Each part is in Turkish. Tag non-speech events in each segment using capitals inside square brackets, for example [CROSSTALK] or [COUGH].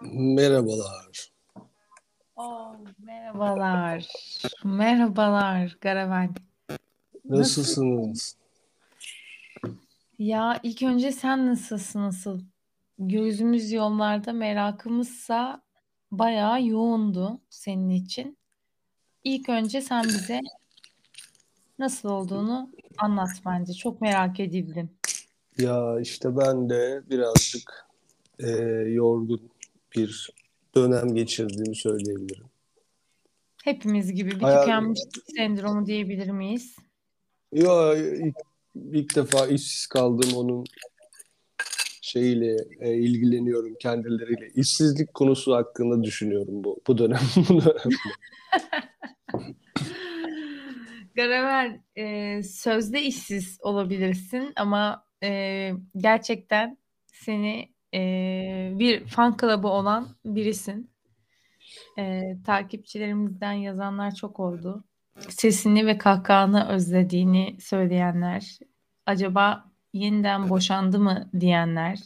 Merhabalar. Oh, merhabalar. Merhabalar Garavel. Nasılsınız? Ya ilk önce sen nasılsın nasıl? Gözümüz yollarda merakımızsa bayağı yoğundu senin için. İlk önce sen bize nasıl olduğunu anlat bence. Çok merak edildim. Ya işte ben de birazcık e, yorgun bir dönem geçirdiğimi söyleyebilirim. Hepimiz gibi bir Hayal- tükenmişlik sendromu diyebilir miyiz? Yo ilk, ilk defa işsiz kaldım onun şeyiyle e, ilgileniyorum kendileriyle. İşsizlik konusu hakkında düşünüyorum bu bu dönem. [LAUGHS] Bu dönem. E, sözde işsiz olabilirsin ama e, gerçekten seni e, bir fan club'ı olan birisin. E, takipçilerimizden yazanlar çok oldu. Sesini ve kahkahanı özlediğini söyleyenler, acaba yeniden boşandı mı diyenler,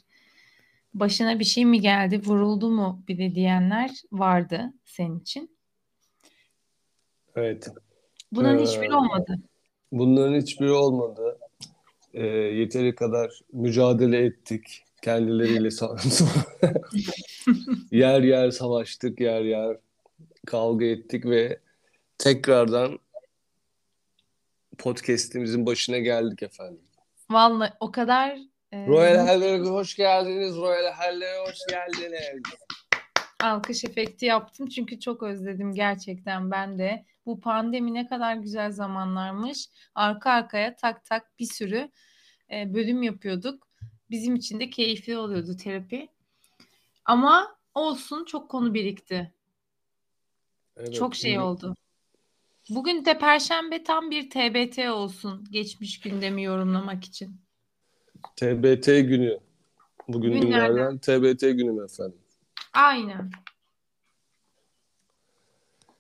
başına bir şey mi geldi, vuruldu mu bir de diyenler vardı senin için. Evet. Bunların Ee, hiçbiri olmadı. Bunların hiçbiri olmadı. E, yeteri kadar mücadele ettik kendileriyle. [LAUGHS] yer yer savaştık, yer yer kavga ettik ve tekrardan podcast'imizin başına geldik efendim. Vallahi o kadar e, Royal Hall'e hoş geldiniz. Royal Hall'e hoş geldiniz. alkış efekti yaptım çünkü çok özledim gerçekten ben de. Bu pandemi ne kadar güzel zamanlarmış. Arka arkaya tak tak bir sürü e, bölüm yapıyorduk. Bizim için de keyifli oluyordu terapi. Ama olsun çok konu birikti. Evet, Çok şey bugün- oldu. Bugün de Perşembe tam bir TBT olsun. Geçmiş gündemi yorumlamak için. TBT günü. Bugün Günlerden. günlerden TBT günü efendim. Aynen.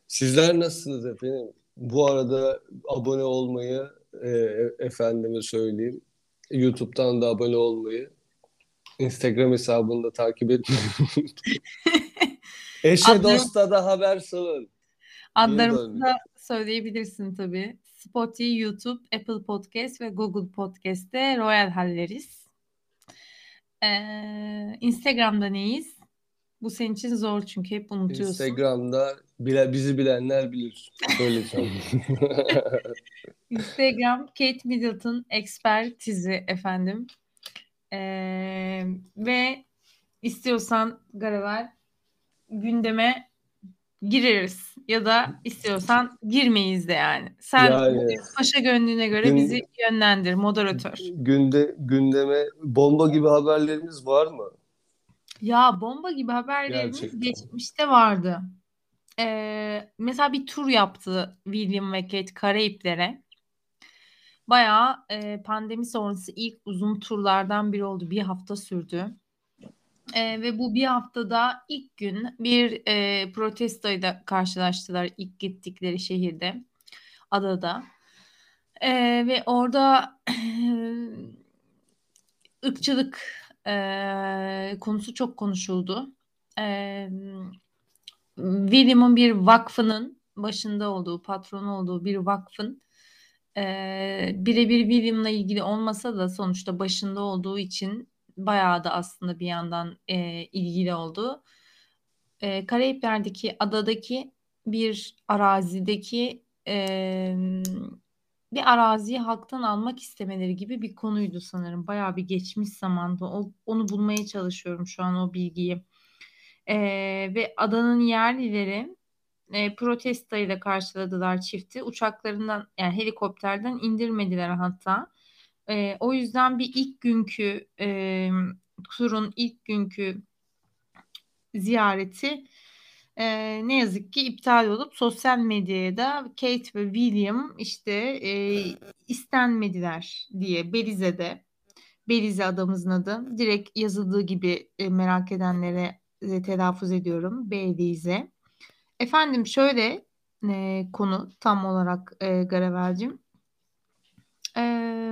Sizler nasılsınız efendim? Bu arada abone olmayı e, efendime söyleyeyim. YouTube'dan da abone olmayı, Instagram hesabını da takip etmeyi. [LAUGHS] Eşe Adlarım- dosta da haber salın. Adlarımızı da söyleyebilirsin tabii. Spotify, YouTube, Apple Podcast ve Google Podcast'te Royal Halleriz. Ee, Instagram'da neyiz? Bu senin için zor çünkü hep unutuyorsun. Instagram'da bile, bizi bilenler bilir. Öyle söyleyeyim. [LAUGHS] [LAUGHS] Instagram Kate Middleton ekspertizi efendim. Ee, ve istiyorsan Garavel gündeme gireriz ya da istiyorsan girmeyiz de yani. Sen Yani paşa gönlüne göre Gün- bizi yönlendir moderatör. günde gündeme bomba gibi haberleriniz var mı? Ya bomba gibi haberlerimiz Gerçekten. geçmişte vardı. Ee, mesela bir tur yaptı William ve Kate Karayiplere. Bayağı e, pandemi sonrası ilk uzun turlardan biri oldu. Bir hafta sürdü. Ee, ve bu bir haftada ilk gün bir e, protestoyla karşılaştılar ilk gittikleri şehirde, adada. Ee, ve orada [CLEARS THROAT] ırkçılık e, konusu çok konuşuldu. E, William'ın bir vakfının başında olduğu, patronu olduğu bir vakfın e, birebir William'la ilgili olmasa da sonuçta başında olduğu için bayağı da aslında bir yandan e, ilgili oldu. E, Karayipler'deki adadaki bir arazideki e, bir araziyi halktan almak istemeleri gibi bir konuydu sanırım. Bayağı bir geçmiş zamanda. O, onu bulmaya çalışıyorum şu an o bilgiyi. E, ve adanın yerlileri e, protestoyla karşıladılar çifti. Uçaklarından yani helikopterden indirmediler hatta. E, o yüzden bir ilk günkü e, turun ilk günkü ziyareti e, ne yazık ki iptal olup sosyal medyaya da Kate ve William işte e, istenmediler diye Belize'de Belize adamızın adı direkt yazıldığı gibi e, merak edenlere e, telaffuz ediyorum Belize. Efendim şöyle e, konu tam olarak e, Garavel'cim. E,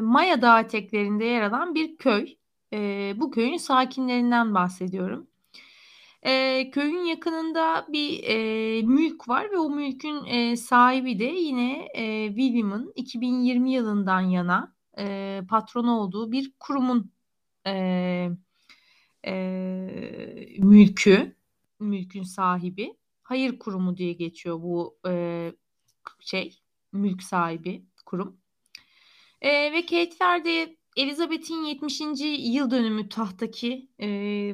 Maya Dağı eteklerinde yer alan bir köy. E, bu köyün sakinlerinden bahsediyorum. E, köyün yakınında bir e, mülk var ve o mülkün e, sahibi de yine e, William'ın 2020 yılından yana e, patron olduğu bir kurumun e, e, mülkü, mülkün sahibi. Hayır kurumu diye geçiyor bu e, şey, mülk sahibi kurum. E, ve Kate'ler de Elizabeth'in 70. yıl dönümü tahtaki e,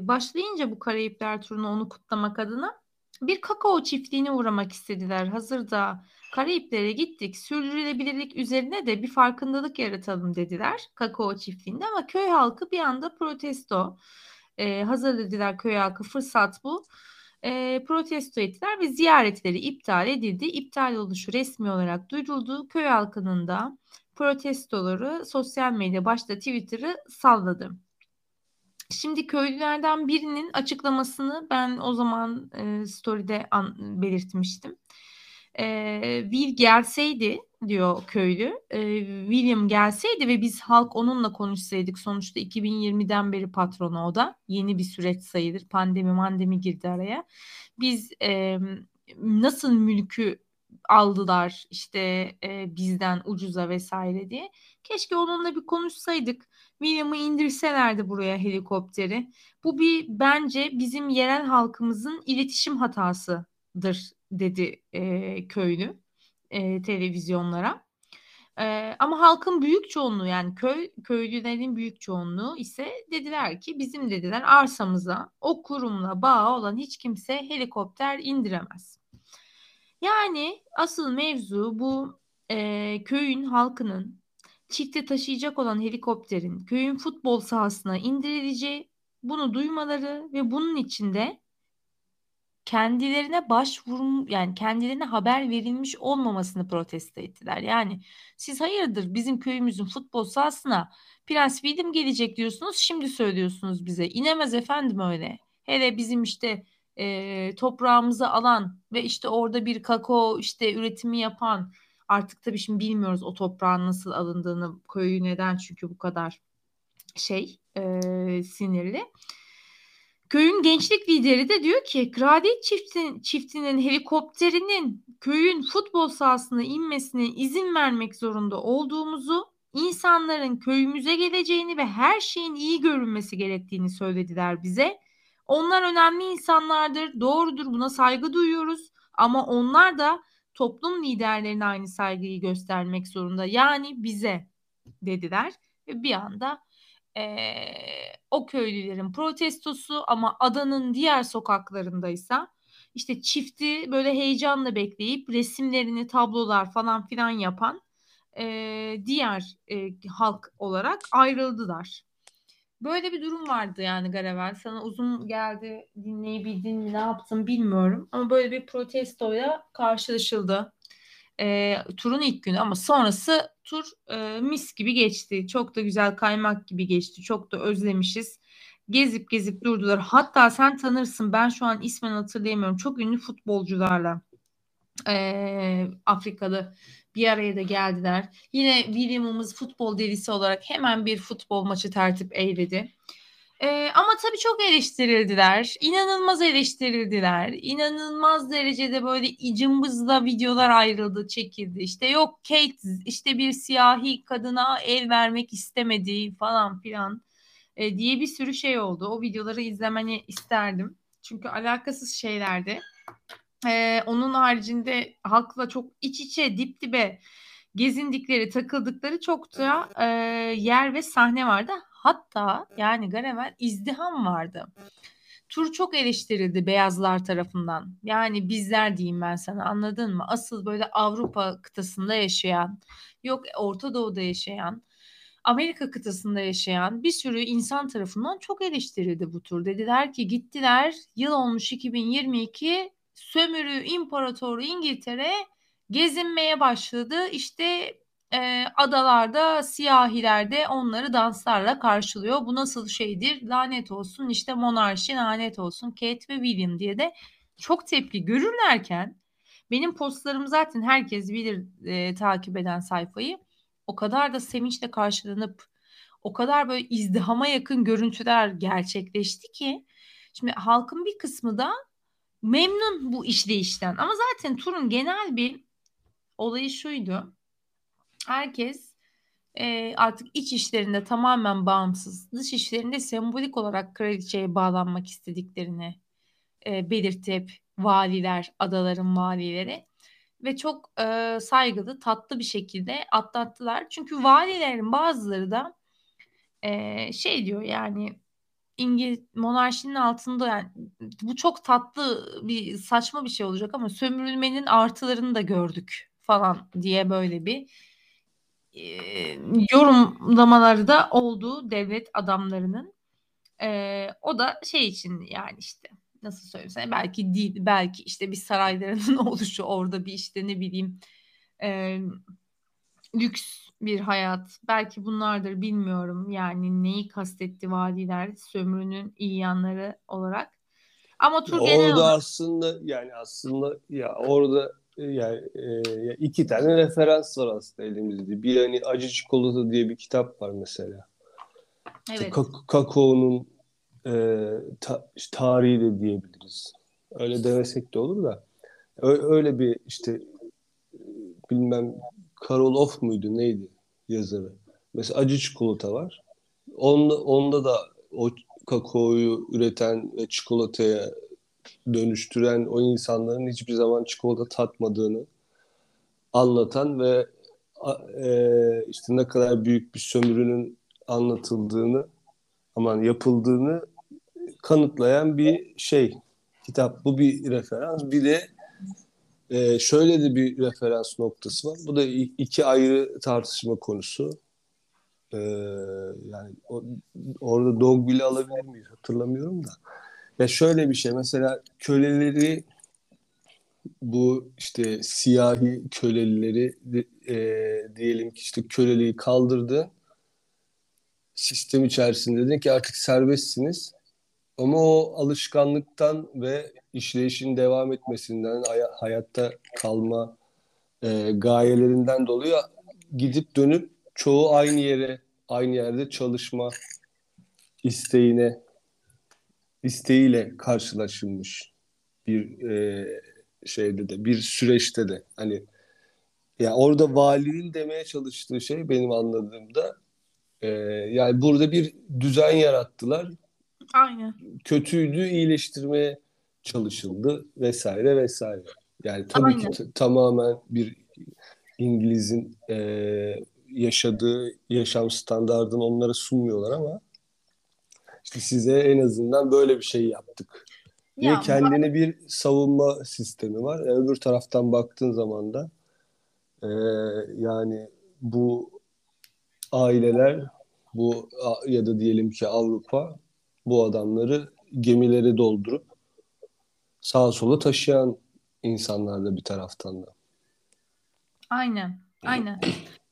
başlayınca bu Karayipler turunu onu kutlamak adına bir kakao çiftliğine uğramak istediler. Hazırda Karayiplere gittik. Sürdürülebilirlik üzerine de bir farkındalık yaratalım dediler kakao çiftliğinde ama köy halkı bir anda protesto. E, hazır dediler köy halkı fırsat bu. E, protesto ettiler ve ziyaretleri iptal edildi. İptal oluşu resmi olarak duyuruldu. Köy halkının da protestoları sosyal medya başta Twitter'ı salladı. Şimdi köylülerden birinin açıklamasını ben o zaman e, story'de an, belirtmiştim. E, Will gelseydi diyor köylü. E, William gelseydi ve biz halk onunla konuşsaydık. Sonuçta 2020'den beri patronu o da. Yeni bir süreç sayılır. Pandemi mandemi girdi araya. Biz e, nasıl mülkü aldılar işte e, bizden ucuza vesaire diye. Keşke onunla bir konuşsaydık. William'ı indirselerdi buraya helikopteri. Bu bir bence bizim yerel halkımızın iletişim hatasıdır dedi e, köylü e, televizyonlara. E, ama halkın büyük çoğunluğu yani köy köylülerin büyük çoğunluğu ise dediler ki bizim dediler arsamıza o kurumla bağ olan hiç kimse helikopter indiremez. Yani asıl mevzu bu e, köyün halkının çifte taşıyacak olan helikopterin köyün futbol sahasına indirileceği, bunu duymaları ve bunun içinde kendilerine başvurum yani kendilerine haber verilmiş olmamasını protesto ettiler. Yani siz hayırdır bizim köyümüzün futbol sahasına Prens William gelecek diyorsunuz şimdi söylüyorsunuz bize. İnemez efendim öyle. Hele bizim işte e, toprağımızı alan ve işte orada bir kakao işte üretimi yapan artık tabii şimdi bilmiyoruz o toprağın nasıl alındığını köyü neden çünkü bu kadar şey e, sinirli. Köyün gençlik lideri de diyor ki kraliyet çiftin, çiftinin helikopterinin köyün futbol sahasına inmesine izin vermek zorunda olduğumuzu, insanların köyümüze geleceğini ve her şeyin iyi görünmesi gerektiğini söylediler bize. Onlar önemli insanlardır, doğrudur buna saygı duyuyoruz ama onlar da toplum liderlerine aynı saygıyı göstermek zorunda. Yani bize dediler ve bir anda e, o köylülerin protestosu ama adanın diğer sokaklarındaysa işte çifti böyle heyecanla bekleyip resimlerini tablolar falan filan yapan e, diğer e, halk olarak ayrıldılar. Böyle bir durum vardı yani Garevel. Sana uzun geldi dinleyebildin mi ne yaptın bilmiyorum. Ama böyle bir protestoyla karşılaşıldı. E, turun ilk günü ama sonrası tur e, mis gibi geçti. Çok da güzel kaymak gibi geçti. Çok da özlemişiz. Gezip gezip durdular. Hatta sen tanırsın ben şu an ismen hatırlayamıyorum. Çok ünlü futbolcularla e, Afrikalı bir araya da geldiler. Yine William'ımız futbol delisi olarak hemen bir futbol maçı tertip eyledi. Ee, ama tabii çok eleştirildiler. İnanılmaz eleştirildiler. İnanılmaz derecede böyle cımbızla videolar ayrıldı, çekildi. İşte yok Kate işte bir siyahi kadına el vermek istemedi falan filan e, diye bir sürü şey oldu. O videoları izlemeni isterdim. Çünkü alakasız şeylerdi. Ee, onun haricinde halkla çok iç içe dip dibe gezindikleri, takıldıkları çok da e, yer ve sahne vardı. Hatta yani Garevel izdiham vardı. Tur çok eleştirildi beyazlar tarafından. Yani bizler diyeyim ben sana anladın mı? Asıl böyle Avrupa kıtasında yaşayan, yok Orta Doğu'da yaşayan, Amerika kıtasında yaşayan bir sürü insan tarafından çok eleştirildi bu tur. Dediler ki gittiler yıl olmuş 2022 sömürü imparatoru İngiltere gezinmeye başladı. İşte e, adalarda siyahiler de onları danslarla karşılıyor. Bu nasıl şeydir? Lanet olsun işte monarşi lanet olsun Kate ve William diye de çok tepki görürlerken benim postlarım zaten herkes bilir e, takip eden sayfayı. O kadar da sevinçle karşılanıp o kadar böyle izdihama yakın görüntüler gerçekleşti ki Şimdi halkın bir kısmı da memnun bu işleyişten. Ama zaten turun genel bir olayı şuydu. Herkes e, artık iç işlerinde tamamen bağımsız, dış işlerinde sembolik olarak kraliçeye bağlanmak istediklerini e, belirtti hep valiler, adaların valileri ve çok e, saygılı, tatlı bir şekilde atlattılar. Çünkü valilerin bazıları da e, şey diyor yani İngiliz monarşinin altında yani bu çok tatlı bir saçma bir şey olacak ama sömürülmenin artılarını da gördük falan diye böyle bir e, yorumlamaları da oldu devlet adamlarının. E, o da şey için yani işte nasıl söyleyeyim sana belki değil belki işte bir saraylarının [LAUGHS] oluşu orada bir işte ne bileyim e, lüks bir hayat belki bunlardır bilmiyorum yani neyi kastetti valiler sömürünün iyi yanları olarak ama tur orada genel olarak... aslında yani aslında ya orada yani e, iki tane referans var aslında elimizde. Bir hani Acı Çikolata diye bir kitap var mesela. Evet. İşte kakaonun e, ta, tarihi de diyebiliriz. Öyle demesek de olur da. Öyle bir işte bilmem Karol Off muydu neydi yazarı. Mesela acı çikolata var. Onda, onda da o kakaoyu üreten ve çikolataya dönüştüren o insanların hiçbir zaman çikolata tatmadığını anlatan ve e, işte ne kadar büyük bir sömürünün anlatıldığını aman yapıldığını kanıtlayan bir şey kitap. Bu bir referans. Bir de e, şöyle de bir referans noktası var. Bu da iki ayrı tartışma konusu. E, yani o, orada Dogville'i alabilir miyiz hatırlamıyorum da. Ya şöyle bir şey mesela köleleri bu işte siyahi kölelileri e, diyelim ki işte köleliği kaldırdı sistem içerisinde dedi ki artık serbestsiniz ama o alışkanlıktan ve işleyişin devam etmesinden hay- hayatta kalma e, gayelerinden dolayı gidip dönüp çoğu aynı yere aynı yerde çalışma isteğine isteğiyle karşılaşılmış bir e, şeyde de bir süreçte de hani ya orada valinin demeye çalıştığı şey benim anladığımda e, yani burada bir düzen yarattılar. Aynen. Kötüydü iyileştirmeye çalışıldı vesaire vesaire. Yani tabii Aynen. ki tamamen bir İngiliz'in e, yaşadığı yaşam standartını onlara sunmuyorlar ama işte size en azından böyle bir şey yaptık. Diye ya, kendine ben... bir savunma sistemi var. E, öbür taraftan baktığın zaman da e, yani bu aileler bu ya da diyelim ki Avrupa bu adamları gemileri doldurup sağa sola taşıyan insanlar da bir taraftan da. Aynen. Aynen.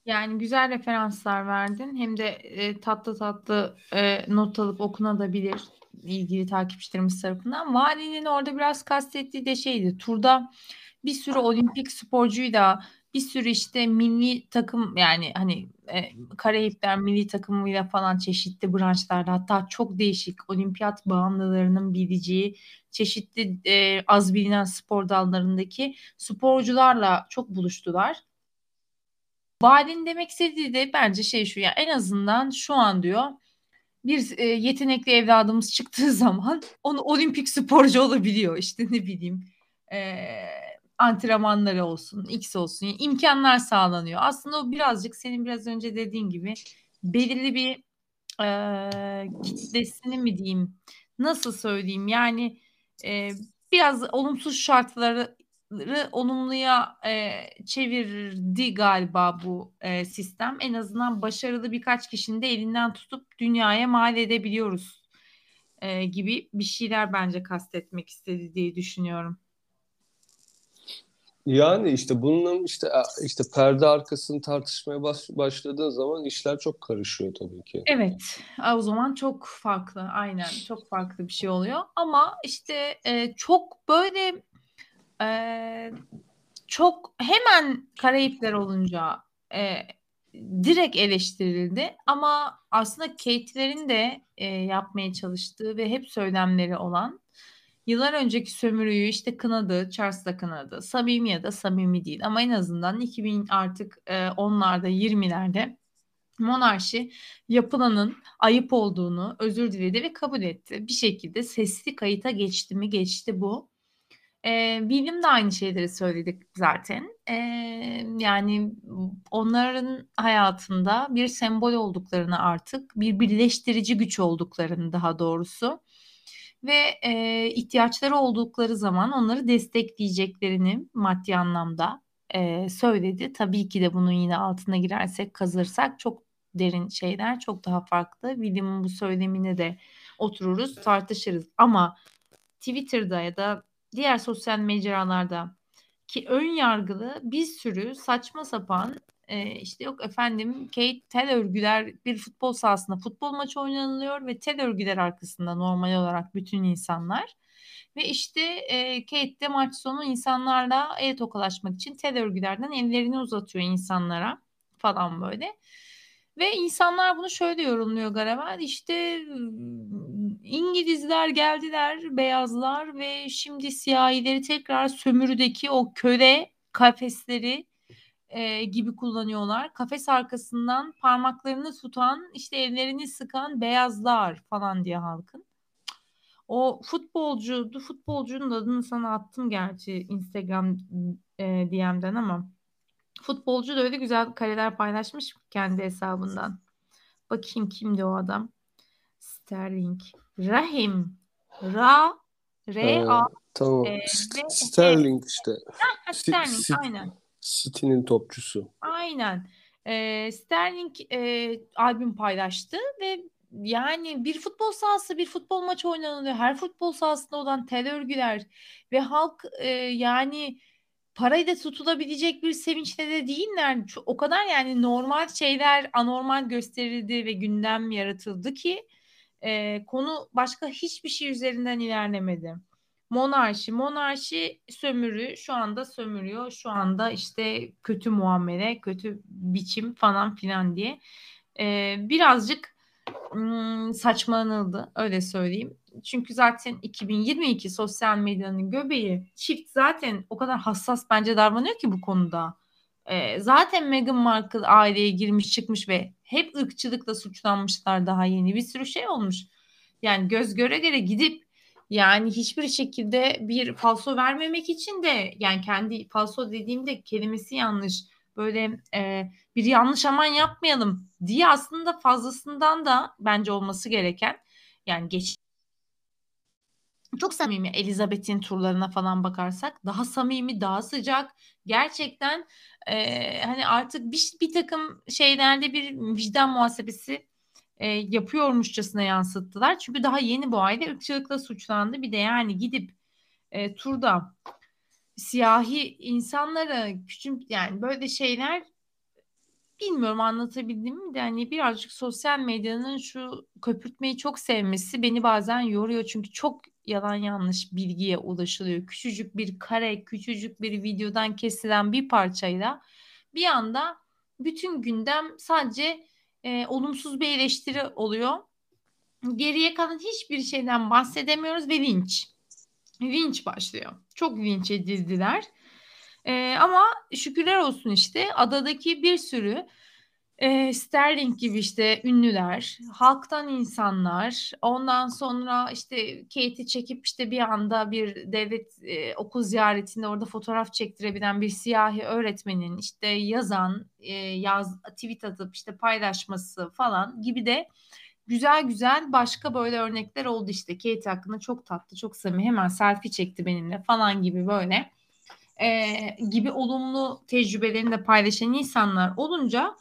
Yani güzel referanslar verdin. Hem de e, tatlı tatlı e, not alıp okunabilir ilgili takipçilerimiz tarafından. Valinin orada biraz kastettiği de şeydi. Turda bir sürü olimpik sporcuyu da bir sürü işte milli takım yani hani e, Karayipler milli takımıyla falan çeşitli branşlarda hatta çok değişik olimpiyat bağımlılarının bileceği çeşitli e, az bilinen spor dallarındaki sporcularla çok buluştular. Badin demek istediği de bence şey şu ya en azından şu an diyor bir e, yetenekli evladımız çıktığı [LAUGHS] zaman onu olimpik sporcu olabiliyor işte ne bileyim e, antrenmanları olsun x olsun yani imkanlar sağlanıyor aslında o birazcık senin biraz önce dediğin gibi belirli bir e, kitlesini mi diyeyim nasıl söyleyeyim yani e, biraz olumsuz şartları olumluya e, çevirdi galiba bu e, sistem. En azından başarılı birkaç kişinin de elinden tutup dünyaya mal edebiliyoruz e, gibi bir şeyler bence kastetmek istedi diye düşünüyorum. Yani işte bunun işte işte perde arkasını tartışmaya baş, başladığın zaman işler çok karışıyor tabii ki. Evet, o zaman çok farklı, aynen çok farklı bir şey oluyor. Ama işte e, çok böyle e, çok hemen Karayipler olunca e, direkt eleştirildi ama aslında Kate'lerin de e, yapmaya çalıştığı ve hep söylemleri olan yıllar önceki sömürüyü işte kınadı, Charles da kınadı. Samimi ya da samimi değil ama en azından 2000 artık e, 10'larda 20'lerde monarşi yapılanın ayıp olduğunu özür diledi ve kabul etti. Bir şekilde sesli kayıta geçti mi geçti bu. Ee, William de aynı şeyleri söyledik zaten. Ee, yani onların hayatında bir sembol olduklarını artık bir birleştirici güç olduklarını daha doğrusu ve e, ihtiyaçları oldukları zaman onları destekleyeceklerini maddi anlamda e, söyledi. Tabii ki de bunun yine altına girersek kazırsak çok derin şeyler çok daha farklı. William'ın bu söylemine de otururuz tartışırız ama Twitter'da ya da diğer sosyal mecralarda ki ön yargılı bir sürü saçma sapan e, işte yok efendim Kate tel örgüler bir futbol sahasında futbol maçı oynanılıyor ve tel örgüler arkasında normal olarak bütün insanlar ve işte e, Kate de maç sonu insanlarla el tokalaşmak için tel örgülerden ellerini uzatıyor insanlara falan böyle. Ve insanlar bunu şöyle yorumluyor Garavel. İşte İngilizler geldiler, beyazlar ve şimdi siyahileri tekrar sömürüdeki o köle kafesleri e, gibi kullanıyorlar. Kafes arkasından parmaklarını tutan, işte ellerini sıkan beyazlar falan diye halkın. O futbolcu, futbolcunun adını sana attım gerçi Instagram e, DM'den ama Futbolcu da öyle güzel kareler paylaşmış kendi hesabından. Bakayım kimdi o adam? Sterling. Rahim. Ra. R-A. Tamam. E, Sterling işte. Sterling aynen. City'nin topçusu. Aynen. E, Sterling e, albüm paylaştı ve yani bir futbol sahası bir futbol maçı oynanılıyor. Her futbol sahasında olan tel örgüler ve halk e, yani parayı da tutulabilecek bir sevinçte de değiller. O kadar yani normal şeyler anormal gösterildi ve gündem yaratıldı ki e, konu başka hiçbir şey üzerinden ilerlemedi. Monarşi, monarşi sömürü şu anda sömürüyor. Şu anda işte kötü muamele, kötü biçim falan filan diye. E, birazcık ım, saçmalanıldı öyle söyleyeyim çünkü zaten 2022 sosyal medyanın göbeği çift zaten o kadar hassas bence davranıyor ki bu konuda. Ee, zaten Meghan Markle aileye girmiş çıkmış ve hep ırkçılıkla suçlanmışlar daha yeni bir sürü şey olmuş. Yani göz göre göre gidip yani hiçbir şekilde bir falso vermemek için de yani kendi falso dediğimde kelimesi yanlış böyle e, bir yanlış aman yapmayalım diye aslında fazlasından da bence olması gereken yani geç çok samimi Elizabeth'in turlarına falan bakarsak daha samimi daha sıcak gerçekten e, hani artık bir, bir takım şeylerde bir vicdan muhasebesi e, yapıyormuşçasına yansıttılar. Çünkü daha yeni bu ayda ırkçılıkla suçlandı. Bir de yani gidip e, turda siyahi insanlara küçük yani böyle şeyler bilmiyorum anlatabildim mi de hani birazcık sosyal medyanın şu köpürtmeyi çok sevmesi beni bazen yoruyor çünkü çok yalan yanlış bilgiye ulaşılıyor. Küçücük bir kare, küçücük bir videodan kesilen bir parçayla bir anda bütün gündem sadece e, olumsuz bir eleştiri oluyor. Geriye kalan hiçbir şeyden bahsedemiyoruz ve linç. Linç başlıyor. Çok linç edildiler. E, ama şükürler olsun işte adadaki bir sürü e, Sterling gibi işte ünlüler, halktan insanlar, ondan sonra işte Kate'i çekip işte bir anda bir devlet e, okul ziyaretinde orada fotoğraf çektirebilen bir siyahi öğretmenin işte yazan, e, yaz tweet atıp işte paylaşması falan gibi de güzel güzel başka böyle örnekler oldu işte. Kate hakkında çok tatlı, çok samimi hemen selfie çekti benimle falan gibi böyle e, gibi olumlu tecrübelerini de paylaşan insanlar olunca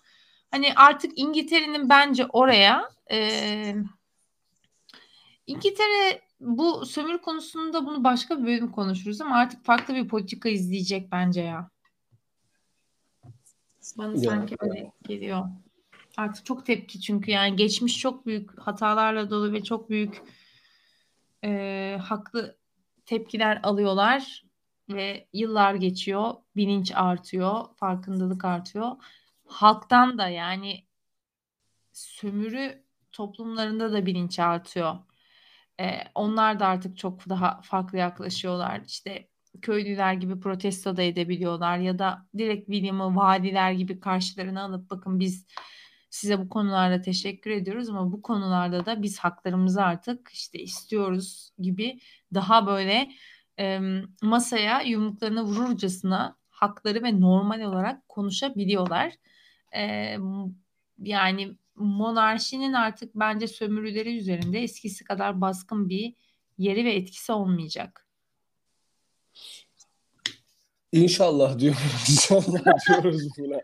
Hani artık İngiltere'nin bence oraya e, İngiltere bu sömür konusunda bunu başka bir bölüm konuşuruz ama artık farklı bir politika izleyecek bence ya. Bana ya. sanki öyle geliyor. Artık çok tepki çünkü yani geçmiş çok büyük hatalarla dolu ve çok büyük e, haklı tepkiler alıyorlar ve yıllar geçiyor, bilinç artıyor, farkındalık artıyor halktan da yani sömürü toplumlarında da bilinç artıyor. Ee, onlar da artık çok daha farklı yaklaşıyorlar. İşte köylüler gibi protesto da edebiliyorlar ya da direkt William'ı valiler gibi karşılarına alıp bakın biz size bu konularda teşekkür ediyoruz ama bu konularda da biz haklarımızı artık işte istiyoruz gibi daha böyle e, masaya yumruklarını vururcasına hakları ve normal olarak konuşabiliyorlar. E, yani monarşinin artık bence sömürüleri üzerinde eskisi kadar baskın bir yeri ve etkisi olmayacak. İnşallah diyoruz. [LAUGHS] İnşallah diyoruz buna.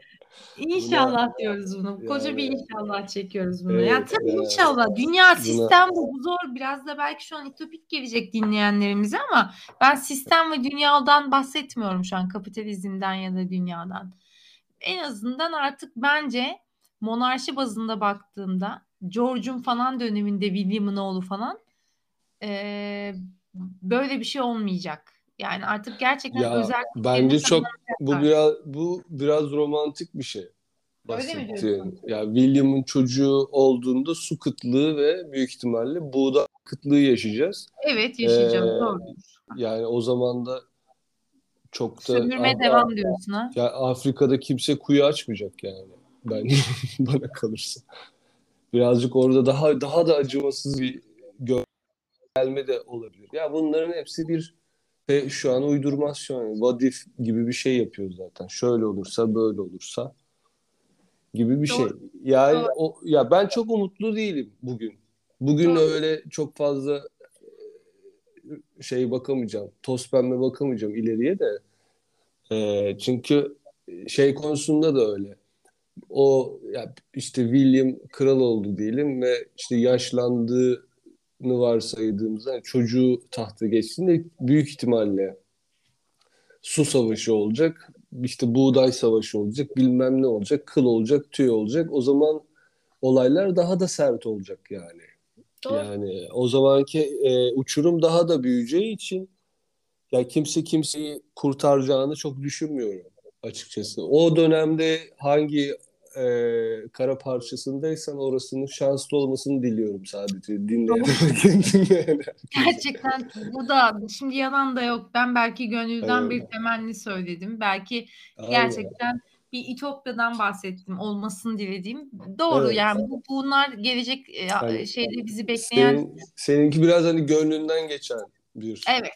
İnşallah buna, diyoruz bunu. Koca yani, bir inşallah çekiyoruz bunu. Evet, ya tabii evet. inşallah. Dünya sistem buna, bu. Bu zor. Biraz da belki şu an ütopik gelecek dinleyenlerimize ama ben sistem ve dünyadan bahsetmiyorum şu an kapitalizmden ya da dünyadan. En azından artık bence monarşi bazında baktığımda George'un falan döneminde William'ın oğlu falan e, böyle bir şey olmayacak. Yani artık gerçekten ya, özel bence çok bu biraz bu biraz romantik bir şey. Diyorsun? Ya William'ın çocuğu olduğunda su kıtlığı ve büyük ihtimalle buğday kıtlığı yaşayacağız. Evet yaşayacağız ee, doğru. Yani o zaman da çok da sömürmeye devam diyorsun ha. Ya Afrika'da kimse kuyu açmayacak yani. Ben [LAUGHS] bana kalırsa. Birazcık orada daha daha da acımasız bir gelme de olabilir. Ya bunların hepsi bir ve şu an uydurmasyon, what if gibi bir şey yapıyor zaten. Şöyle olursa, böyle olursa gibi bir şey. Yani Doğru. o ya ben çok umutlu değilim bugün. Bugün Doğru. öyle çok fazla şey bakamayacağım. Toz pembe bakamayacağım ileriye de. E, çünkü şey konusunda da öyle. O ya işte William kral oldu diyelim ve işte yaşlandığı varsaydığımızda yani çocuğu tahta geçtiğinde büyük ihtimalle su savaşı olacak, işte buğday savaşı olacak, bilmem ne olacak, kıl olacak, tüy olacak. O zaman olaylar daha da sert olacak yani. Doğru. Yani o zamanki e, uçurum daha da büyüyeceği için ya kimse kimseyi kurtaracağını çok düşünmüyorum açıkçası. O dönemde hangi e, kara parçasındaysan orasının şanslı olmasını diliyorum sadece dinleyen. [LAUGHS] Gerçekten bu da şimdi yalan da yok. Ben belki gönülden evet. bir temenni söyledim. Belki Aynen. Bir İtopya'dan bahsettim olmasını dilediğim. Doğru evet. yani bu bunlar gelecek yani, şeyde bizi bekleyen. Senin, seninki biraz hani gönlünden geçen bir Evet.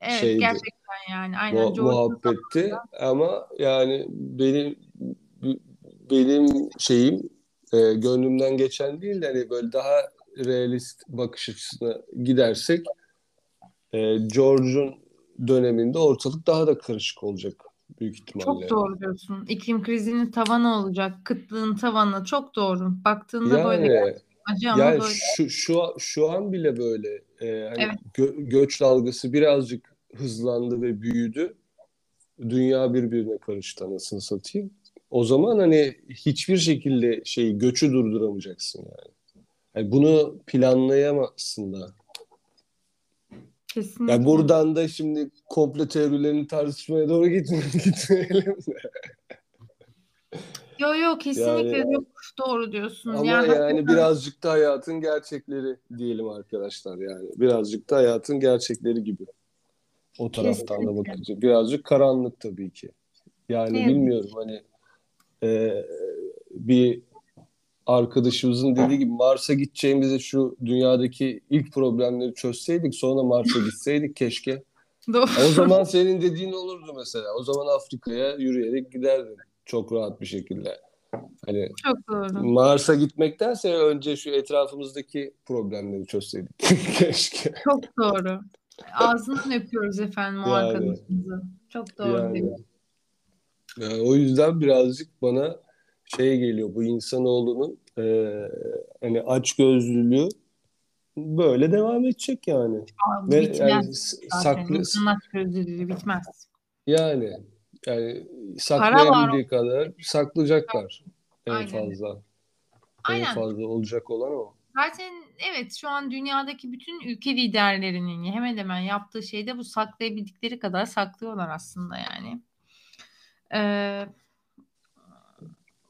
Evet şeydi. gerçekten yani aynen. Mu- muhabbetti ama yani benim benim şeyim e, gönlümden geçen değil de hani böyle daha realist bakış açısına gidersek e, George'un döneminde ortalık daha da karışık olacak büyük ihtimalle. Çok doğru diyorsun. İklim krizinin tavanı olacak, kıtlığın tavanı çok doğru. Baktığında yani, böyle acı ama yani böyle. Şu, şu, şu an bile böyle e, hani evet. gö- göç dalgası birazcık hızlandı ve büyüdü. Dünya birbirine karıştı anasını satayım. O zaman hani hiçbir şekilde şeyi göçü durduramayacaksın yani. yani bunu planlayamazsın da. Kesinlikle. Yani buradan da şimdi komple teorilerini tartışmaya doğru [LAUGHS] gitmeyelim, de. Yok yok kesinlikle yani, yok doğru diyorsun. Ama yani, yani birazcık da hayatın gerçekleri diyelim arkadaşlar yani. Birazcık da hayatın gerçekleri gibi. O taraftan kesinlikle. da bakınca. Birazcık karanlık tabii ki. Yani evet. bilmiyorum hani e, bir arkadaşımızın dediği gibi Mars'a gideceğimizi şu dünyadaki ilk problemleri çözseydik sonra Mars'a [LAUGHS] gitseydik keşke. Doğru. O zaman senin dediğin olurdu mesela. O zaman Afrika'ya yürüyerek giderdin çok rahat bir şekilde. Hani çok doğru. Mars'a gitmektense önce şu etrafımızdaki problemleri çözseydik [LAUGHS] keşke. Çok doğru. Ağzından öpüyoruz efendim o yani, arkadaşımızı. Çok doğru yani. Yani o yüzden birazcık bana şey geliyor bu insanoğlunun e, hani aç gözlülüğü böyle devam edecek yani. Abi, Ve bitmez. Yani, saklı aç gözlülüğü bitmez. Yani yani saklayabildiği kadar saklayacaklar en Aynen. fazla. Aynen. En fazla olacak olan o. Zaten evet şu an dünyadaki bütün ülke liderlerinin hemen hemen yaptığı şeyde bu saklayabildikleri kadar saklıyorlar aslında yani. Ee,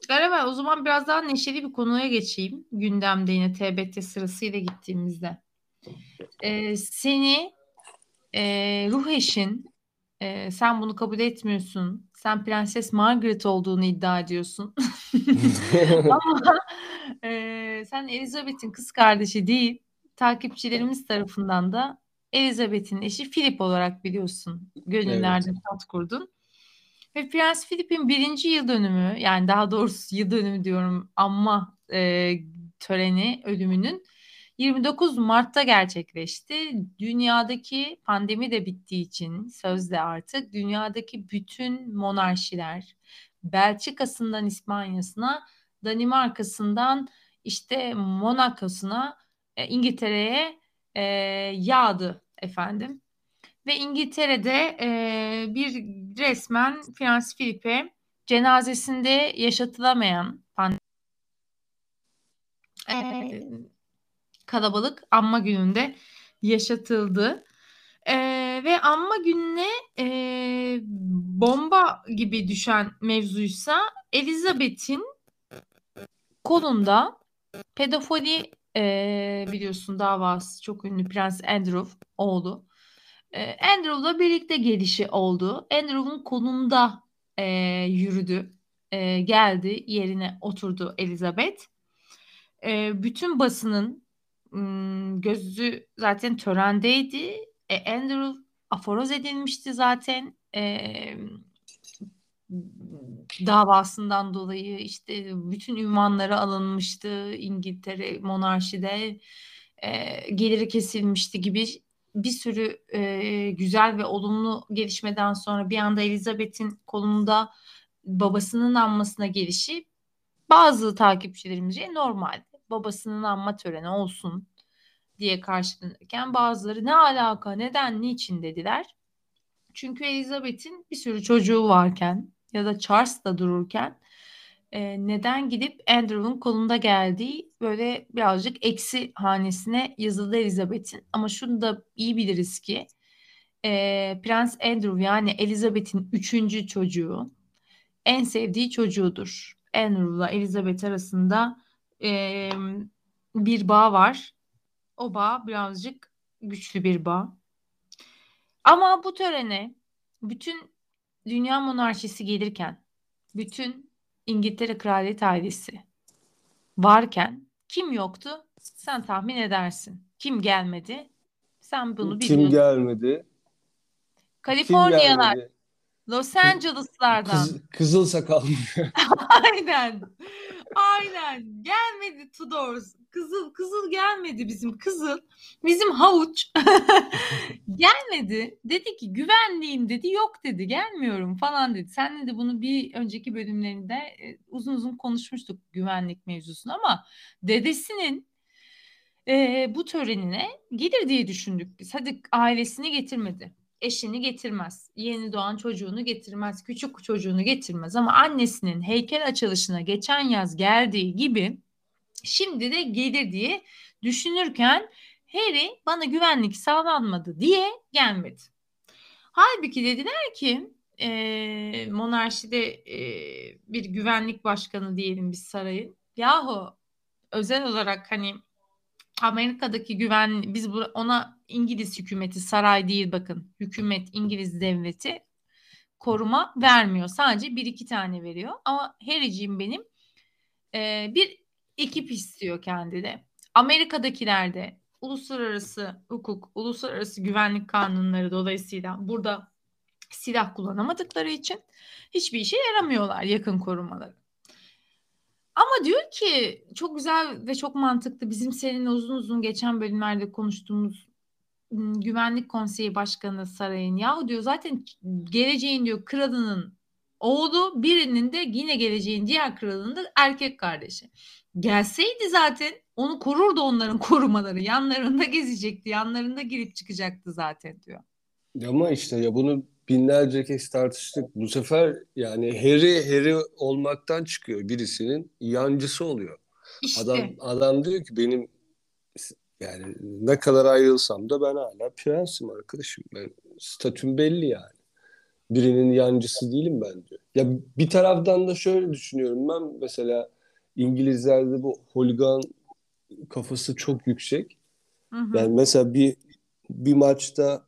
Galiba o zaman biraz daha neşeli bir konuya geçeyim. Gündemde yine TBT sırasıyla gittiğimizde. Ee, seni e, ruh eşin e, sen bunu kabul etmiyorsun. Sen Prenses Margaret olduğunu iddia ediyorsun. [LAUGHS] Ama e, sen Elizabeth'in kız kardeşi değil, takipçilerimiz tarafından da Elizabeth'in eşi Philip olarak biliyorsun. Gönüllerde evet. tat kurdun. Ve Prens Philip'in birinci yıl dönümü yani daha doğrusu yıl dönümü diyorum ama e, töreni ölümünün 29 Mart'ta gerçekleşti. Dünyadaki pandemi de bittiği için sözde artık dünyadaki bütün monarşiler Belçika'sından İspanya'sına, Danimarka'sından işte Monaco'suna, e, İngiltere'ye e, yağdı efendim. Ve İngiltere'de e, bir resmen Prens Philip'e cenazesinde yaşatılamayan pandemi e, kalabalık anma gününde yaşatıldı. E, ve anma gününe e, bomba gibi düşen mevzuysa Elizabeth'in kolunda pedofili e, biliyorsun davası çok ünlü Prens Andrew oğlu. E, Andrew'la birlikte gelişi oldu. Andrew'un kolunda e, yürüdü. E, geldi yerine oturdu Elizabeth. E, bütün basının gözü zaten törendeydi. E, Andrew aforoz edilmişti zaten. E, davasından dolayı işte bütün ünvanları alınmıştı İngiltere monarşide e, geliri kesilmişti gibi bir sürü e, güzel ve olumlu gelişmeden sonra bir anda Elizabeth'in kolunda babasının anmasına gelişi bazı takipçilerimizce normal babasının anma töreni olsun diye karşılanırken bazıları ne alaka, neden, niçin dediler. Çünkü Elizabeth'in bir sürü çocuğu varken ya da Charles da dururken e, neden gidip Andrew'un kolunda geldiği böyle birazcık eksi hanesine yazıldı Elizabeth'in. Ama şunu da iyi biliriz ki e, Prens Andrew yani Elizabeth'in üçüncü çocuğu en sevdiği çocuğudur. Andrew'la Elizabeth arasında e, bir bağ var. O bağ birazcık güçlü bir bağ. Ama bu törene bütün dünya monarşisi gelirken, bütün İngiltere kraliyet ailesi varken kim yoktu? Sen tahmin edersin. Kim gelmedi? Sen bunu biliyorsun. Kim gelmedi? Kaliforniyalar. Los Angeles'lardan. Kız, kızıl sakal. [LAUGHS] Aynen. Aynen. Gelmedi Tudors. Kızıl kızıl gelmedi bizim kızıl. Bizim havuç [LAUGHS] gelmedi. Dedi ki güvenliyim dedi. Yok dedi. Gelmiyorum falan dedi. Senle de bunu bir önceki bölümlerinde e, uzun uzun konuşmuştuk güvenlik mevzusunu ama dedesinin e, bu törenine gelir diye düşündük biz. Hadi ailesini getirmedi eşini getirmez. Yeni doğan çocuğunu getirmez. Küçük çocuğunu getirmez. Ama annesinin heykel açılışına geçen yaz geldiği gibi şimdi de gelir diye düşünürken Harry bana güvenlik sağlanmadı diye gelmedi. Halbuki dediler ki e, monarşide e, bir güvenlik başkanı diyelim biz sarayın. Yahu özel olarak hani Amerika'daki güven biz ona İngiliz hükümeti saray değil bakın hükümet İngiliz devleti koruma vermiyor. Sadece bir iki tane veriyor. Ama Harry'ciğim benim e, bir ekip istiyor kendine. Amerika'dakilerde uluslararası hukuk, uluslararası güvenlik kanunları dolayısıyla burada silah kullanamadıkları için hiçbir işe yaramıyorlar yakın korumaları. Ama diyor ki çok güzel ve çok mantıklı bizim seninle uzun uzun geçen bölümlerde konuştuğumuz Güvenlik Konseyi Başkanı Saray'ın yahu diyor zaten geleceğin diyor kralının oğlu birinin de yine geleceğin diğer kralının da erkek kardeşi. Gelseydi zaten onu korurdu onların korumaları. Yanlarında gezecekti. Yanlarında girip çıkacaktı zaten diyor. Ama işte ya bunu binlerce kez tartıştık. Bu sefer yani Harry Harry olmaktan çıkıyor birisinin yancısı oluyor. İşte. Adam adam diyor ki benim yani ne kadar ayrılsam da ben hala prensim arkadaşım. Ben statüm belli yani. Birinin yancısı değilim ben diyor. Ya bir taraftan da şöyle düşünüyorum ben mesela İngilizlerde bu holigan kafası çok yüksek. Hı hı. Yani mesela bir bir maçta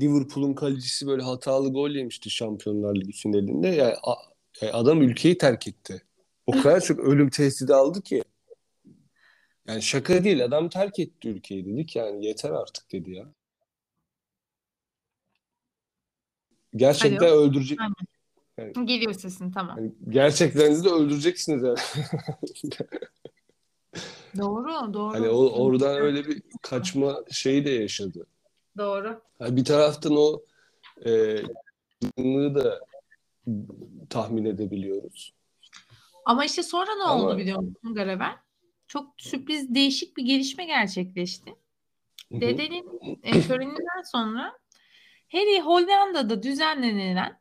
Liverpool'un kalecisi böyle hatalı gol yemişti Şampiyonlar Ligi finalinde. Yani, a- yani adam ülkeyi terk etti. O kadar çok [LAUGHS] ölüm tehdidi aldı ki. Yani şaka değil adam terk etti ülkeyi dedik yani yeter artık dedi ya. Gerçekten Alo. öldürecek. Aynen. Geliyor sesin tamam. Yani gerçekten de öldüreceksiniz yani. [LAUGHS] Doğru, doğru. Hani o, oradan öyle bir kaçma şeyi de yaşadı. Doğru. Yani bir taraftan o e, da tahmin edebiliyoruz. Ama işte sonra ne Ama- oldu biliyor musun Garavel? Çok sürpriz değişik bir gelişme gerçekleşti. Dedenin e, töreninden sonra Harry Hollanda'da düzenlenilen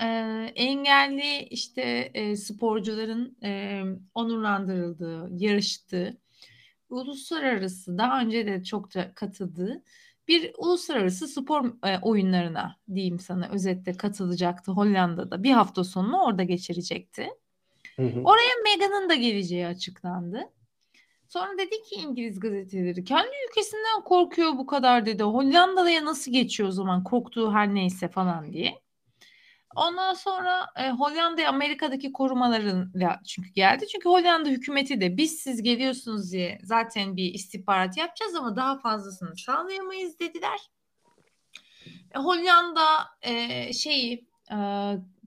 e, engelli işte e, sporcuların e, onurlandırıldığı, yarıştığı, uluslararası daha önce de çokça katıldığı bir uluslararası spor e, oyunlarına diyeyim sana özetle katılacaktı Hollanda'da. Bir hafta sonunu orada geçirecekti. Hı hı. Oraya Meghan'ın da geleceği açıklandı. Sonra dedi ki İngiliz gazeteleri kendi ülkesinden korkuyor bu kadar dedi. Hollanda'ya nasıl geçiyor o zaman korktuğu her neyse falan diye. Ondan sonra e, Hollanda Amerika'daki korumalarıyla çünkü geldi. Çünkü Hollanda hükümeti de biz siz geliyorsunuz diye zaten bir istihbarat yapacağız ama daha fazlasını sağlayamayız dediler. E, Hollanda e, şeyi e,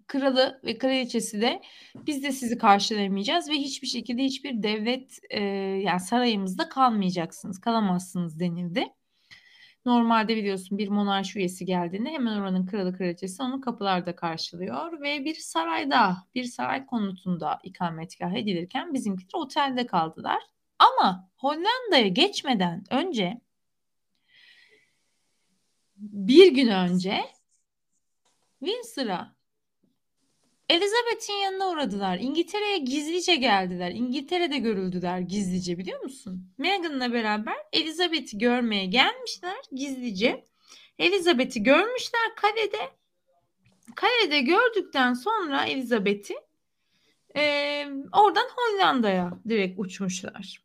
kralı ve kraliçesi de biz de sizi karşılayamayacağız ve hiçbir şekilde hiçbir devlet e, yani sarayımızda kalmayacaksınız, kalamazsınız denildi. Normalde biliyorsun bir monarşi üyesi geldiğinde hemen oranın kralı kraliçesi onu kapılarda karşılıyor ve bir sarayda, bir saray konutunda ikametgah edilirken bizimkiler otelde kaldılar. Ama Hollanda'ya geçmeden önce bir gün önce Windsor'a Elizabeth'in yanına uğradılar. İngiltere'ye gizlice geldiler. İngiltere'de görüldüler gizlice biliyor musun? Meghan'la beraber Elizabeth'i görmeye gelmişler gizlice. Elizabeth'i görmüşler kalede. Kalede gördükten sonra Elizabeth'i e, oradan Hollanda'ya direkt uçmuşlar.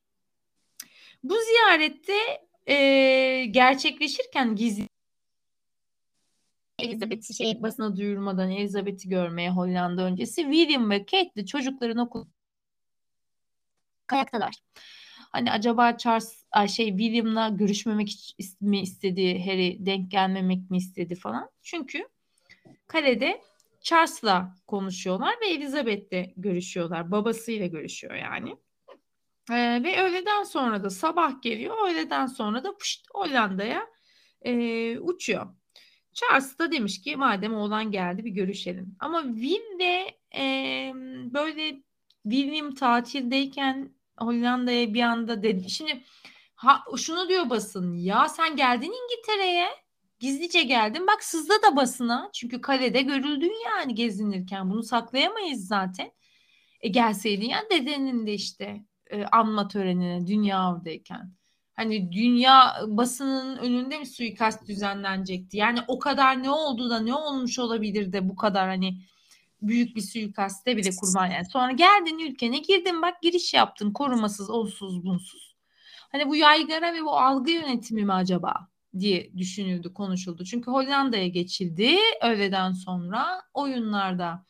Bu ziyarette e, gerçekleşirken gizli Elizabeth'i şey basına duyurmadan Elizabeth'i görmeye Hollanda öncesi William ve Kate de çocukların okul kayaktalar. Hani acaba Charles şey William'la görüşmemek mi istedi, Harry denk gelmemek mi istedi falan. Çünkü kalede Charles'la konuşuyorlar ve Elizabeth'le görüşüyorlar. Babasıyla görüşüyor yani. Ee, ve öğleden sonra da sabah geliyor. Öğleden sonra da pışt, Hollanda'ya e, uçuyor. Charles da demiş ki madem oğlan geldi bir görüşelim. Ama Will de e, böyle William tatildeyken Hollanda'ya bir anda dedi. Şimdi ha, şunu diyor basın ya sen geldin İngiltere'ye gizlice geldin bak sızdı da basına çünkü kalede görüldün yani gezinirken bunu saklayamayız zaten. E gelseydin ya dedenin de işte e, anma törenine dünya oradayken. Hani dünya basının önünde mi suikast düzenlenecekti? Yani o kadar ne oldu da ne olmuş olabilir de bu kadar hani büyük bir suikaste bile kurban yani. Sonra geldin ülkene girdin bak giriş yaptın korumasız olsuz bunsuz. Hani bu yaygara ve bu algı yönetimi mi acaba diye düşünüldü konuşuldu. Çünkü Hollanda'ya geçildi öğleden sonra oyunlarda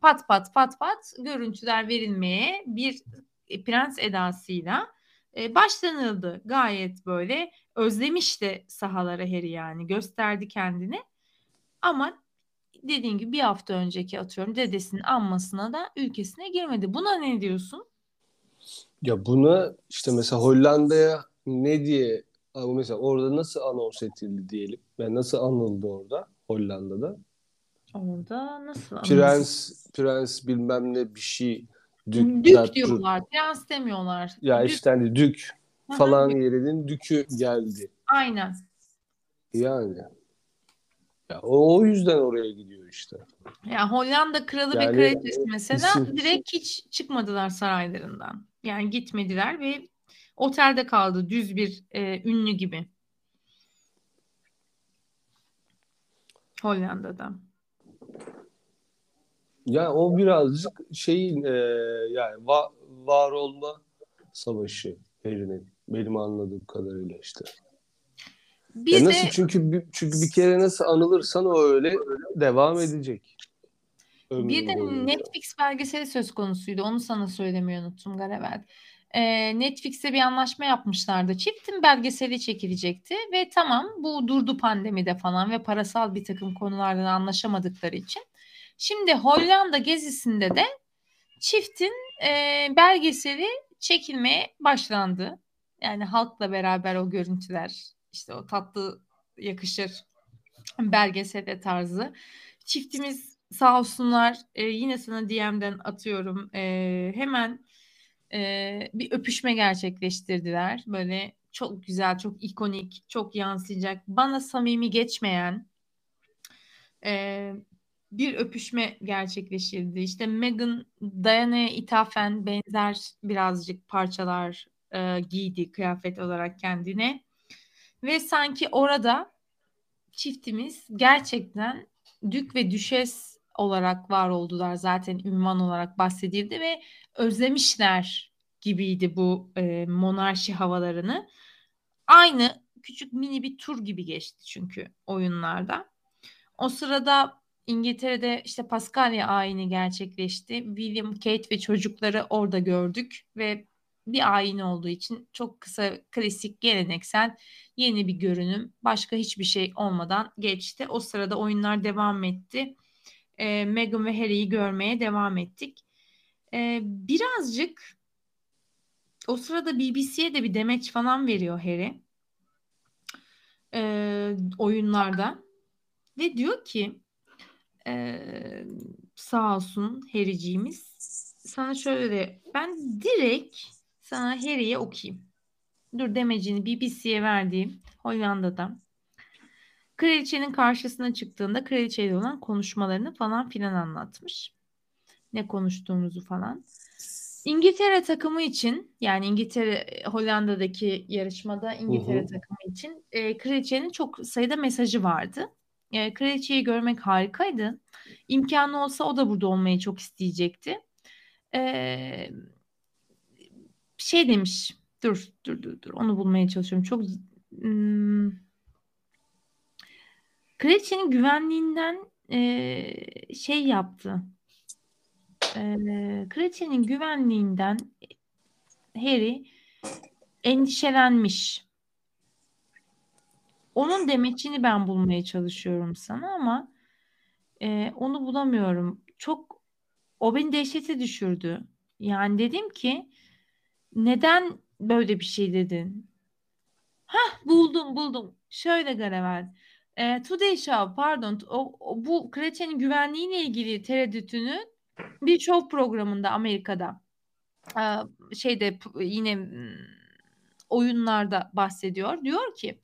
pat pat pat pat görüntüler verilmeye bir prens edasıyla e, başlanıldı. Gayet böyle özlemişti sahalara Harry yani gösterdi kendini. Ama dediğin gibi bir hafta önceki atıyorum dedesinin anmasına da ülkesine girmedi. Buna ne diyorsun? Ya buna işte mesela Hollanda'ya ne diye mesela orada nasıl anons edildi diyelim. Yani nasıl anıldı orada Hollanda'da? Orada nasıl Prens prens bilmem ne bir şey Dük, dük, diyorlar. Prens demiyorlar. Ya Dük. işte hani dük falan yerinin dükü geldi. Aynen. Yani. Ya o, o yüzden oraya gidiyor işte. Ya Hollanda kralı ve Yani, kraliçesi mesela isim- direkt hiç çıkmadılar saraylarından. Yani gitmediler ve otelde kaldı düz bir e, ünlü gibi. Hollanda'da. Yani o birazcık şeyin e, yani va, var olma savaşı Harry'nin benim anladığım kadarıyla işte. Bir Ya de nasıl çünkü çünkü bir kere nasıl anılırsan o öyle devam edecek. Ömrün bir de boyunca. Netflix belgeseli söz konusuydu. Onu sana söylemeyi unuttum Garavel. Ee, Netflix'e bir anlaşma yapmışlardı. Çiftin belgeseli çekilecekti ve tamam bu durdu pandemide falan ve parasal bir takım konulardan anlaşamadıkları için. Şimdi Hollanda gezisinde de çiftin e, belgeseli çekilmeye başlandı. Yani halkla beraber o görüntüler işte o tatlı yakışır belgesele tarzı. Çiftimiz sağ olsunlar e, yine sana DM'den atıyorum e, hemen e, bir öpüşme gerçekleştirdiler. Böyle çok güzel, çok ikonik, çok yansıyacak, bana samimi geçmeyen e, bir öpüşme gerçekleştirdi. İşte Meghan Diana'ya ithafen benzer birazcık parçalar e, giydi kıyafet olarak kendine. Ve sanki orada çiftimiz gerçekten dük ve düşes olarak var oldular zaten ünvan olarak bahsedildi ve özlemişler gibiydi bu e, monarşi havalarını. Aynı küçük mini bir tur gibi geçti çünkü oyunlarda. O sırada İngiltere'de işte Paskalya ayini gerçekleşti. William, Kate ve çocukları orada gördük ve bir ayin olduğu için çok kısa, klasik, geleneksel, yeni bir görünüm. Başka hiçbir şey olmadan geçti. O sırada oyunlar devam etti. E, Meghan ve Harry'i görmeye devam ettik. E, birazcık o sırada BBC'ye de bir demeç falan veriyor Harry. E, oyunlarda. Ve diyor ki sağ olsun Harry'ciğimiz sana şöyle de ben direkt sana Harry'e okuyayım. Dur demecini BBC'ye verdiğim Hollanda'da. Kraliçenin karşısına çıktığında kraliçeyle olan konuşmalarını falan filan anlatmış. Ne konuştuğumuzu falan. İngiltere takımı için yani İngiltere Hollanda'daki yarışmada İngiltere hı. takımı için e, kraliçenin çok sayıda mesajı vardı. E, kraliçeyi görmek harikaydı. İmkanı olsa o da burada olmayı çok isteyecekti. E, şey demiş. Dur, dur, dur, dur. Onu bulmaya çalışıyorum. Çok hmm, kraliçenin güvenliğinden e, şey yaptı. E, kraliçenin güvenliğinden Harry endişelenmiş. Onun demeçini ben bulmaya çalışıyorum sana ama e, onu bulamıyorum. Çok o beni dehşete düşürdü. Yani dedim ki neden böyle bir şey dedin? Hah buldum buldum. Şöyle Garevel. E, Today Show pardon o, o, bu kraliçenin güvenliğiyle ilgili tereddütünü bir show programında Amerika'da e, şeyde yine mm, oyunlarda bahsediyor. Diyor ki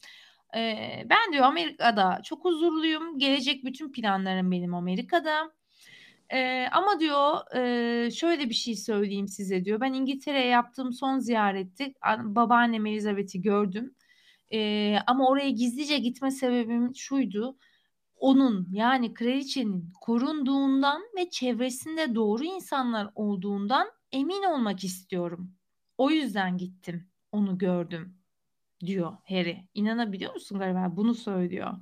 e, ben diyor Amerika'da çok huzurluyum. Gelecek bütün planlarım benim Amerika'da. E, ama diyor e, şöyle bir şey söyleyeyim size diyor. Ben İngiltere'ye yaptığım son ziyarette babaannem Elizabeth'i gördüm. E, ama oraya gizlice gitme sebebim şuydu. Onun yani kraliçenin korunduğundan ve çevresinde doğru insanlar olduğundan emin olmak istiyorum. O yüzden gittim. Onu gördüm diyor Harry. İnanabiliyor musun galiba? Bunu söylüyor.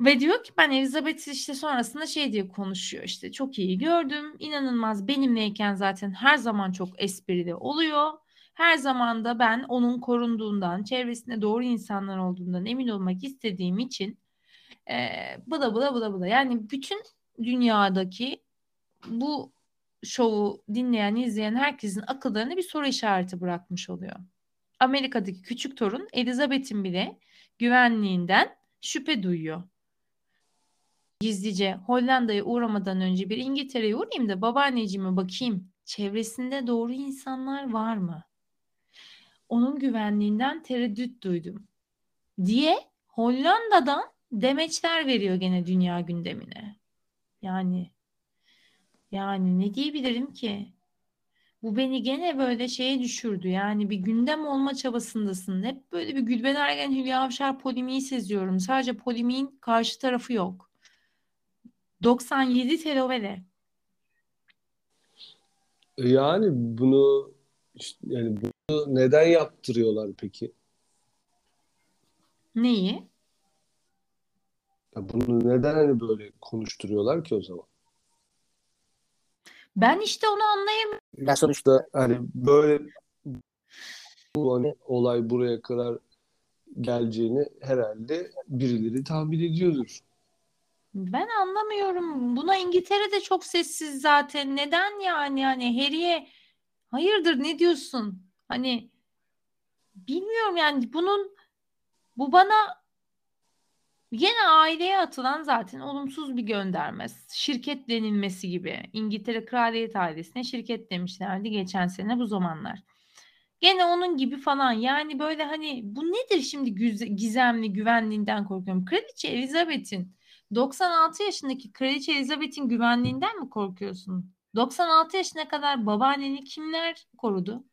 Ve diyor ki ben Elizabeth işte sonrasında şey diye konuşuyor işte çok iyi gördüm. İnanılmaz benimleyken zaten her zaman çok esprili oluyor. Her zaman da ben onun korunduğundan, çevresinde doğru insanlar olduğundan emin olmak istediğim için e, bıda bıda bıda bıda. Yani bütün dünyadaki bu şovu dinleyen, izleyen herkesin akıllarına bir soru işareti bırakmış oluyor. Amerika'daki küçük torun Elizabeth'in bile güvenliğinden şüphe duyuyor. Gizlice Hollanda'ya uğramadan önce bir İngiltere'ye uğrayayım da babaanneciğime bakayım. Çevresinde doğru insanlar var mı? Onun güvenliğinden tereddüt duydum. Diye Hollanda'dan demeçler veriyor gene dünya gündemine. Yani yani ne diyebilirim ki? Bu beni gene böyle şeye düşürdü. Yani bir gündem olma çabasındasın. Hep böyle bir Gülben Ergen, Hülya Avşar polemiği seziyorum. Sadece polemiğin karşı tarafı yok. 97 telovele. Yani bunu yani bunu neden yaptırıyorlar peki? Neyi? Ya bunu neden hani böyle konuşturuyorlar ki o zaman? Ben işte onu anlayamıyorum. Ya sonuçta hani böyle bu hani olay buraya kadar geleceğini herhalde birileri tahmin ediyordur. Ben anlamıyorum. Buna İngiltere de çok sessiz zaten. Neden yani? Yani Harry'e hayırdır ne diyorsun? Hani bilmiyorum yani bunun bu bana Yine aileye atılan zaten olumsuz bir gönderme. Şirket denilmesi gibi. İngiltere Kraliyet ailesine şirket demişlerdi geçen sene bu zamanlar. Gene onun gibi falan. Yani böyle hani bu nedir şimdi gizemli güvenliğinden korkuyorum. Kraliçe Elizabeth'in 96 yaşındaki Kraliçe Elizabeth'in güvenliğinden mi korkuyorsun? 96 yaşına kadar babaanneni kimler korudu?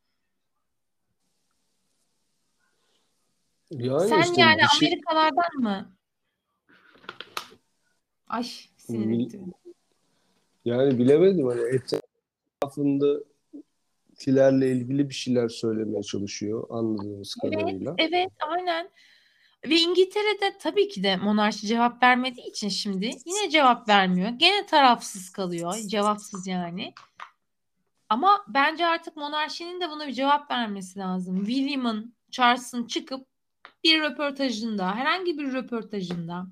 Yani Sen işte yani şey Amerikalardan mı Ay sinir yani bilemedim hani etrafındakilerle ilgili bir şeyler söylemeye çalışıyor anladığımız Evet, kadarıyla. evet, aynen. Ve İngiltere'de tabii ki de monarşi cevap vermediği için şimdi yine cevap vermiyor. Gene tarafsız kalıyor. Cevapsız yani. Ama bence artık monarşinin de buna bir cevap vermesi lazım. William'ın, Charles'ın çıkıp bir röportajında, herhangi bir röportajında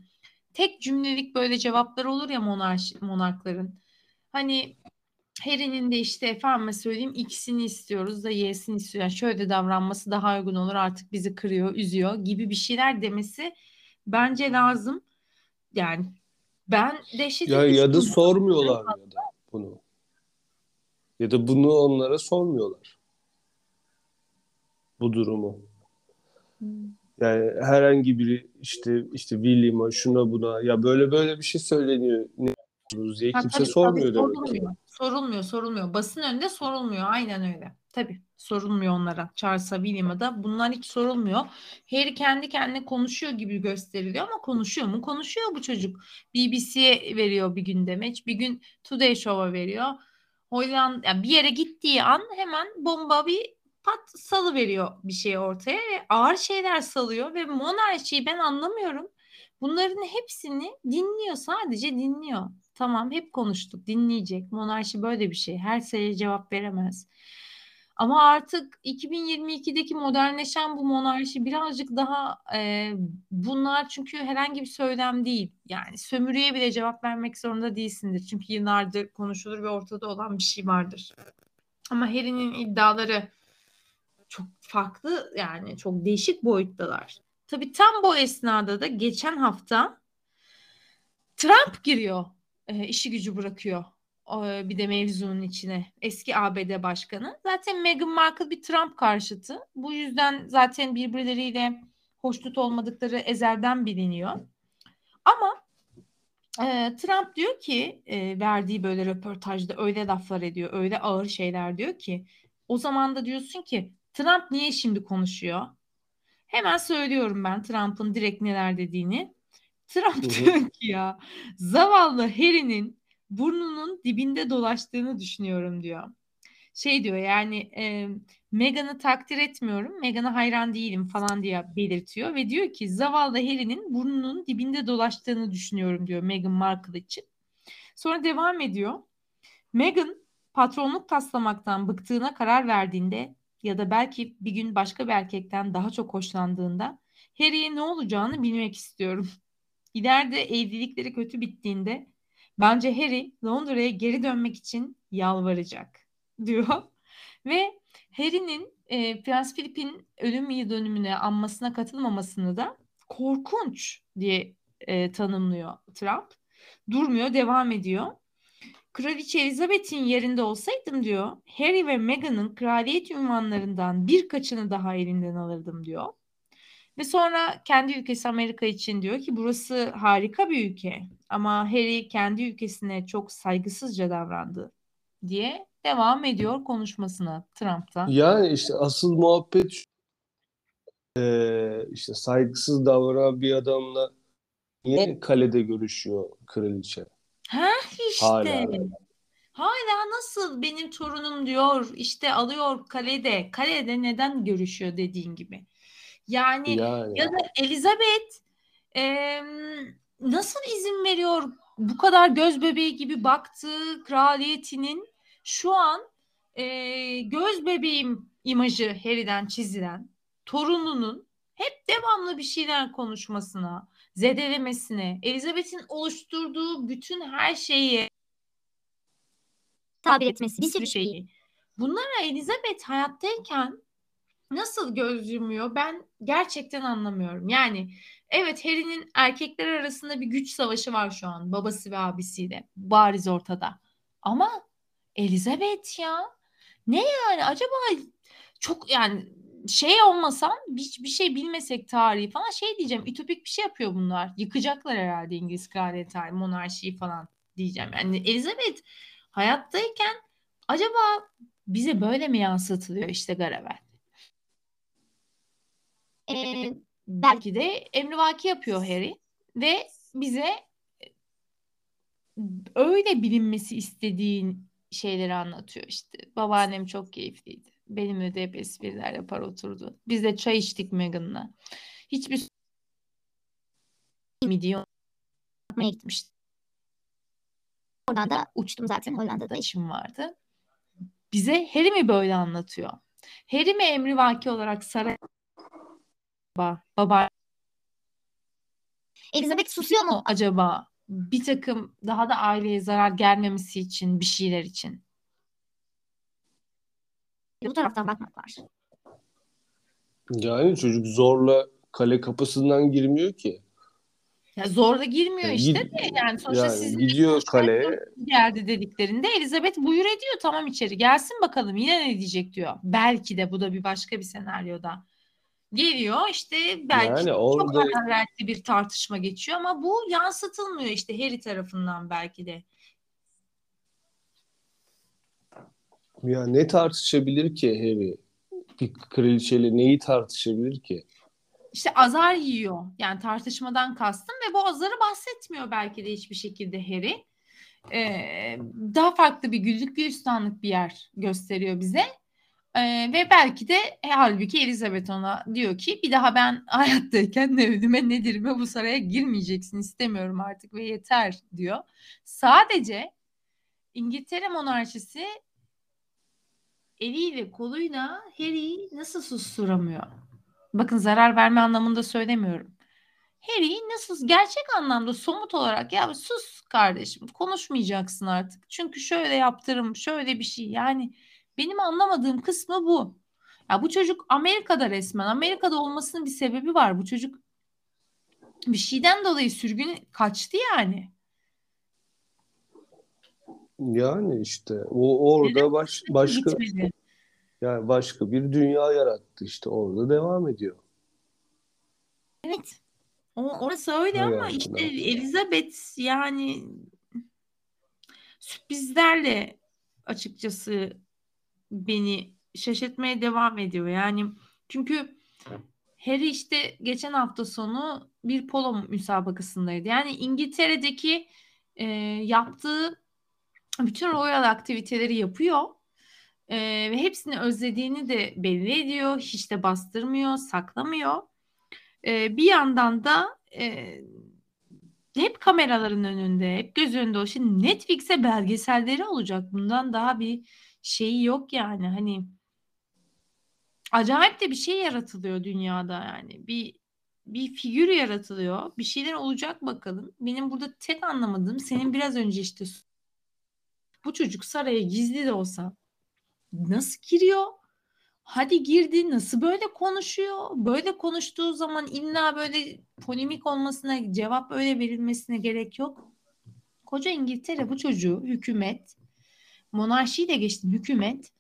tek cümlelik böyle cevaplar olur ya monarş, monarkların. Hani Harry'nin de işte efendime söyleyeyim X'ini istiyoruz da Y'sini istiyor. Yani şöyle davranması daha uygun olur artık bizi kırıyor, üzüyor gibi bir şeyler demesi bence lazım. Yani ben dehşete Ya ya da sormuyorlar ya da bunu. Ya da bunu onlara sormuyorlar. Bu durumu. Yani herhangi biri işte işte William'a şuna buna ya böyle böyle bir şey söyleniyor ne yapıyorsunuz diye Ha, kimse tabii, sormuyor tabii, demek ki. sorulmuyor. Sorulmuyor, sorulmuyor. Basın önünde sorulmuyor. Aynen öyle. Tabii sorulmuyor onlara. Charles'a, William'a da bunlar hiç sorulmuyor. Harry kendi kendine konuşuyor gibi gösteriliyor ama konuşuyor mu? Konuşuyor bu çocuk. BBC'ye veriyor bir gün demeç. Bir gün Today Show'a veriyor. Hollanda yani bir yere gittiği an hemen bomba bir pat salı veriyor bir şey ortaya ve ağır şeyler salıyor ve monarşiyi ben anlamıyorum. Bunların hepsini dinliyor sadece dinliyor. Tamam hep konuştuk dinleyecek. Monarşi böyle bir şey. Her şeye cevap veremez. Ama artık 2022'deki modernleşen bu monarşi birazcık daha e, bunlar çünkü herhangi bir söylem değil. Yani sömürüye bile cevap vermek zorunda değilsindir. Çünkü yıllardır konuşulur ve ortada olan bir şey vardır. Ama Harry'nin iddiaları çok farklı yani çok değişik boyuttalar. Tabii tam bu esnada da geçen hafta Trump giriyor. E, işi gücü bırakıyor. E, bir de mevzunun içine. Eski ABD başkanı. Zaten Meghan Markle bir Trump karşıtı. Bu yüzden zaten birbirleriyle hoşnut olmadıkları ezelden biliniyor. Ama e, Trump diyor ki e, verdiği böyle röportajda öyle laflar ediyor, öyle ağır şeyler diyor ki o zaman da diyorsun ki Trump niye şimdi konuşuyor? Hemen söylüyorum ben Trump'ın direkt neler dediğini. Trump Hı hı. diyor ki ya zavallı Harry'nin burnunun dibinde dolaştığını düşünüyorum diyor. Şey diyor yani e, Meghan'ı takdir etmiyorum, Meghan'a hayran değilim falan diye belirtiyor ve diyor ki zavallı Harry'nin burnunun dibinde dolaştığını düşünüyorum diyor Meghan Markle için. Sonra devam ediyor. Meghan patronluk taslamaktan bıktığına karar verdiğinde ya da belki bir gün başka bir erkekten daha çok hoşlandığında Harry'e ne olacağını bilmek istiyorum. [LAUGHS] İleride evlilikleri kötü bittiğinde bence Harry Londra'ya geri dönmek için yalvaracak [LAUGHS] diyor. Ve Harry'nin e, Prens Philip'in ölüm yıl dönümüne anmasına katılmamasını da korkunç diye e, tanımlıyor Trump. Durmuyor, devam ediyor. Kraliçe Elizabeth'in yerinde olsaydım diyor, Harry ve Meghan'ın kraliyet ünvanlarından birkaçını daha elinden alırdım diyor. Ve sonra kendi ülkesi Amerika için diyor ki burası harika bir ülke ama Harry kendi ülkesine çok saygısızca davrandı diye devam ediyor konuşmasına Trump'ta. Yani işte asıl muhabbet eee, işte saygısız davranan bir adamla niye kalede görüşüyor kraliçe Ha işte. hala? Hala nasıl benim torunum diyor işte alıyor kalede. Kalede neden görüşüyor dediğin gibi. Yani, Yani. ya da Elizabeth e, nasıl izin veriyor bu kadar göz bebeği gibi baktığı kraliyetinin şu an e, göz bebeğim imajı Harry'den çizilen torununun hep devamlı bir şeyler konuşmasına, zedelemesine, Elizabeth'in oluşturduğu bütün her şeyi tabir etmesi bir sürü şeyi. Bunlara Elizabeth hayattayken nasıl göz yumuyor ben gerçekten anlamıyorum. Yani evet Harry'nin erkekler arasında bir güç savaşı var şu an babası ve abisiyle bariz ortada. Ama Elizabeth ya ne yani acaba çok yani şey olmasam hiçbir şey bilmesek tarihi falan şey diyeceğim ütopik bir şey yapıyor bunlar. Yıkacaklar herhalde İngiliz kraliyeti monarşiyi falan diyeceğim. Yani Elizabeth hayattayken acaba bize böyle mi yansıtılıyor işte Garavel? Ee, Belki de emrivaki yapıyor Harry ve bize öyle bilinmesi istediğin şeyleri anlatıyor işte. Babaannem çok keyifliydi. Benimle de hep espriler yapar oturdu. Biz de çay içtik Meghan'la. Hiçbir milyon yapmaya gitmiştim. Oradan da uçtum zaten Hollanda'da. işim vardı. Bize Harry mi böyle anlatıyor? Harry mi emrivaki olarak saray baba, baba Elizabeth susuyor mu acaba bir takım daha da aileye zarar gelmemesi için bir şeyler için? Bu taraftan bakmak var. Yani çocuk zorla kale kapısından girmiyor ki. Ya zor da girmiyor Yani işte gid- de yani sonuçta yani sizin gidiyor kaleye. geldi dediklerinde Elizabeth buyur ediyor tamam içeri gelsin bakalım yine ne diyecek diyor. Belki de bu da bir başka bir senaryoda. Geliyor işte belki Yani çok orada hararetli bir tartışma geçiyor ama bu yansıtılmıyor işte Harry tarafından belki de. Ya ne tartışabilir ki Harry? Bir kraliçeyle neyi tartışabilir ki? İşte azar yiyor. Yani tartışmadan kastım ve bu azarı bahsetmiyor belki de hiçbir şekilde Harry. Ee, daha farklı bir güllük gülistanlık bir yer gösteriyor bize. Ee, ve belki de e, halbuki Elizabeth ona diyor ki bir daha ben [LAUGHS] hayattayken ne ödüme ne dirime bu saraya girmeyeceksin istemiyorum artık ve yeter diyor. Sadece İngiltere monarşisi eliyle koluyla Harry'i nasıl susturamıyor? Bakın zarar verme anlamında söylemiyorum. Harry nasıl gerçek anlamda somut olarak ya sus kardeşim konuşmayacaksın artık. Çünkü şöyle yaptırım şöyle bir şey yani benim anlamadığım kısmı bu. Ya bu çocuk Amerika'da resmen Amerika'da olmasının bir sebebi var. Bu çocuk bir şeyden dolayı sürgün kaçtı yani. Yani işte o orada baş, başka Gitmedi. yani başka bir dünya yarattı işte orada devam ediyor. Evet. O, orası öyle ama Hayatına. işte Elizabeth yani sürprizlerle açıkçası beni şaşırtmaya devam ediyor. Yani çünkü Harry işte geçen hafta sonu bir polo müsabakasındaydı. Yani İngiltere'deki e, yaptığı bütün royal aktiviteleri yapıyor. E, ve hepsini özlediğini de belli ediyor. Hiç de bastırmıyor, saklamıyor. E, bir yandan da e, hep kameraların önünde, hep göz önünde o. Şimdi Netflix'e belgeselleri olacak. Bundan daha bir şeyi yok yani. Hani acayip de bir şey yaratılıyor dünyada yani. Bir bir figür yaratılıyor. Bir şeyler olacak bakalım. Benim burada tek anlamadığım senin biraz önce işte bu çocuk saraya gizli de olsa nasıl giriyor? Hadi girdi nasıl böyle konuşuyor? Böyle konuştuğu zaman illa böyle polemik olmasına, cevap öyle verilmesine gerek yok. Koca İngiltere bu çocuğu hükümet, monarşiyi de geçtim hükümet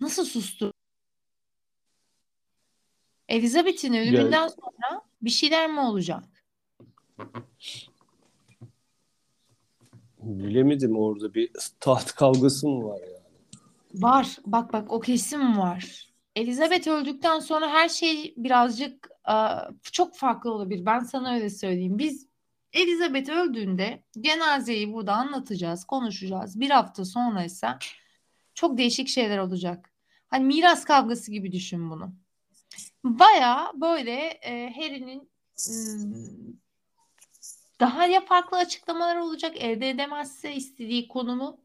nasıl sustu? Elizabeth'in ölümünden sonra bir şeyler mi olacak? Bilemedim orada bir taht kavgası mı var yani? Var. Bak bak o kesim var. Elizabeth öldükten sonra her şey birazcık aa, çok farklı olabilir. Ben sana öyle söyleyeyim. Biz Elizabeth öldüğünde cenazeyi burada anlatacağız, konuşacağız. Bir hafta sonra ise çok değişik şeyler olacak. Hani miras kavgası gibi düşün bunu. Baya böyle e, Harry'nin daha ya farklı açıklamalar olacak elde edemezse istediği konumu.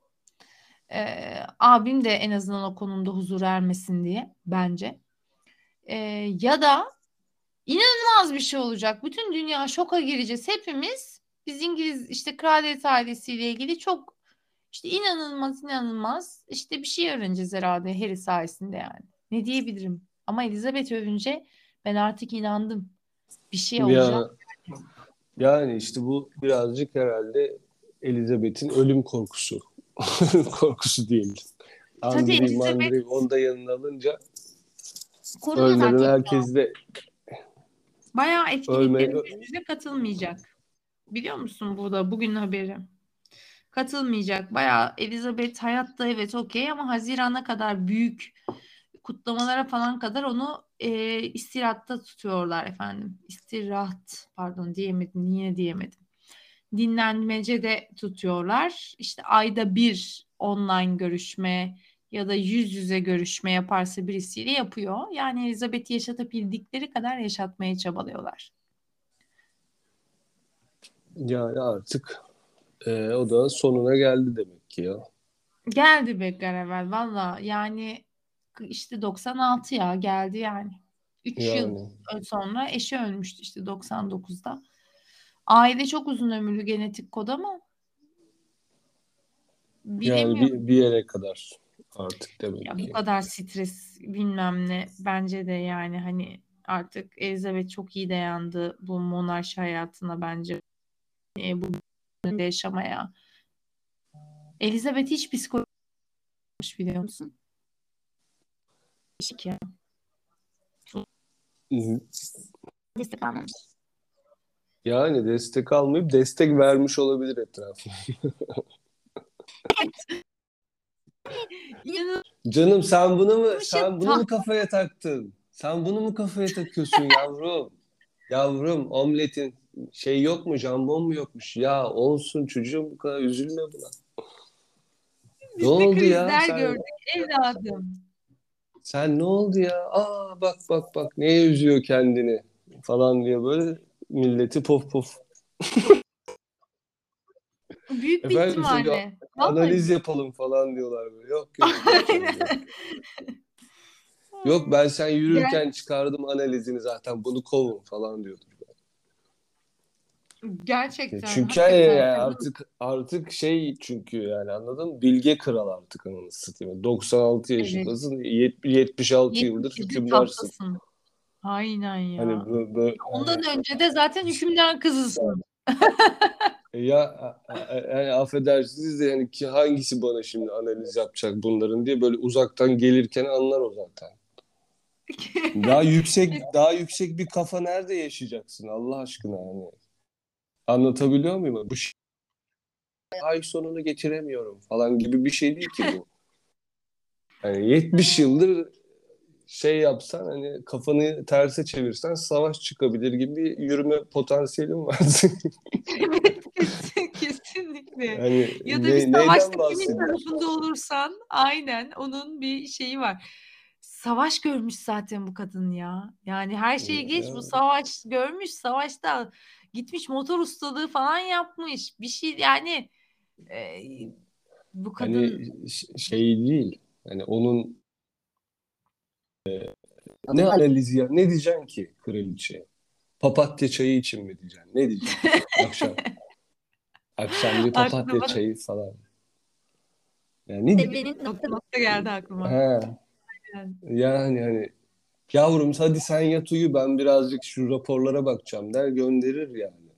E, abim de en azından o konumda huzur ermesin diye bence. E, ya da inanılmaz bir şey olacak. Bütün dünya şoka gireceğiz. Hepimiz biz İngiliz işte kraliyet ailesiyle ilgili çok işte inanılmaz inanılmaz işte bir şey öğreneceğiz herhalde Harry sayesinde yani. Ne diyebilirim? Ama Elizabeth övünce ben artık inandım. Bir şey olacak. Ya, yani işte bu birazcık herhalde Elizabeth'in ölüm korkusu. [LAUGHS] korkusu diyelim. Tabii Andrew, Elizabeth- Mandrew onu da yanına alınca ölmeden herkes de Bayağı etkinliklerimize katılmayacak. Biliyor musun bu da bugün haberi? Katılmayacak. Bayağı Elizabeth hayatta evet okey ama Haziran'a kadar büyük kutlamalara falan kadar onu e, istirahatta tutuyorlar efendim. İstirahat pardon diyemedim yine diyemedim. Dinlenmecede tutuyorlar. İşte ayda bir online görüşme ya da yüz yüze görüşme yaparsa birisiyle yapıyor. Yani Elizabeth'i yaşatabildikleri kadar yaşatmaya çabalıyorlar. yani artık e, o da sonuna geldi demek ki ya. Geldi be Garavel valla yani işte 96 ya geldi yani. 3 yıl Yani sonra eşi ölmüştü işte 99'da. Aile çok uzun ömürlü genetik kod ama yani bir, bir yere kadar artık demek Ya ki. bu kadar stres bilmem ne bence de yani hani artık Elizabeth çok iyi dayandı bu monarşi hayatına bence E, bu yaşamaya. Elizabeth hiç psikolojik biliyor musun? Değişik ya. Destek almamış. Yani destek almayıp destek vermiş olabilir etrafı. [LAUGHS] Canım sen bunu mu sen bunu mu kafaya taktın? Sen bunu mu kafaya takıyorsun yavrum? Yavrum omletin şey yok mu jambon mu yokmuş? Ya olsun çocuğum bu kadar üzülme buna. biz Ne oldu ya? Sen, gördük evladım. Sen ne oldu ya? Aa bak bak bak neye üzüyor kendini falan diye böyle milleti pof pof. [LAUGHS] Büyük bir Efendim ihtimalle. Analiz yapalım falan diyorlar böyle. Yok yok. yok, ben sen [LAUGHS] yürürken çıkardım analizini zaten bunu kovun falan diyordur. Gerçekten. Çünkü hakikaten. yani artık artık şey çünkü yani anladın mı? Bilge kral artık ananı satayım. 96 yaşındasın. yet- 76 yıldır 77 hükümdarsın. tahtasın. Aynen ya. Hani bu, bu- Ondan önce de zaten hükümdar kızısın. ya a- a- yani affedersiniz de yani ki hangisi bana şimdi analiz yapacak bunların diye böyle uzaktan gelirken anlar o zaten. [LAUGHS] Daha yüksek daha yüksek bir kafa nerede yaşayacaksın Allah aşkına yani. Anlatabiliyor muyum? Bu şey, ay sonunu getiremiyorum falan gibi bir şey değil ki bu. [LAUGHS] Yani 70 yıldır şey yapsan hani kafanı terse çevirsen savaş çıkabilir gibi bir yürüme potansiyelin var. [LAUGHS] evet kesin, kesinlikle. Yani Ya da ne- bir savaşta kimin tarafında olursan aynen onun bir şeyi var. Savaş görmüş zaten bu kadın ya. Yani her şeyi geç Ya. bu savaş görmüş. Savaşta gitmiş motor ustalığı falan yapmış. Bir şey yani e, bu kadın Hani şey değil. Hani onun e, ne analizi ya? Ne diyeceksin ki kraliçeye? Papatya çayı için mi diyeceksin? Ne diyeceksin? [LAUGHS] Akşam. Akşam bir papatya Aklıma- çayı falan. Yani ne diyeceksin? Devlerin nokta nokta geldi aklıma. Ha. Yani hani yavrum hadi sen yat uyu ben birazcık şu raporlara bakacağım der gönderir yani.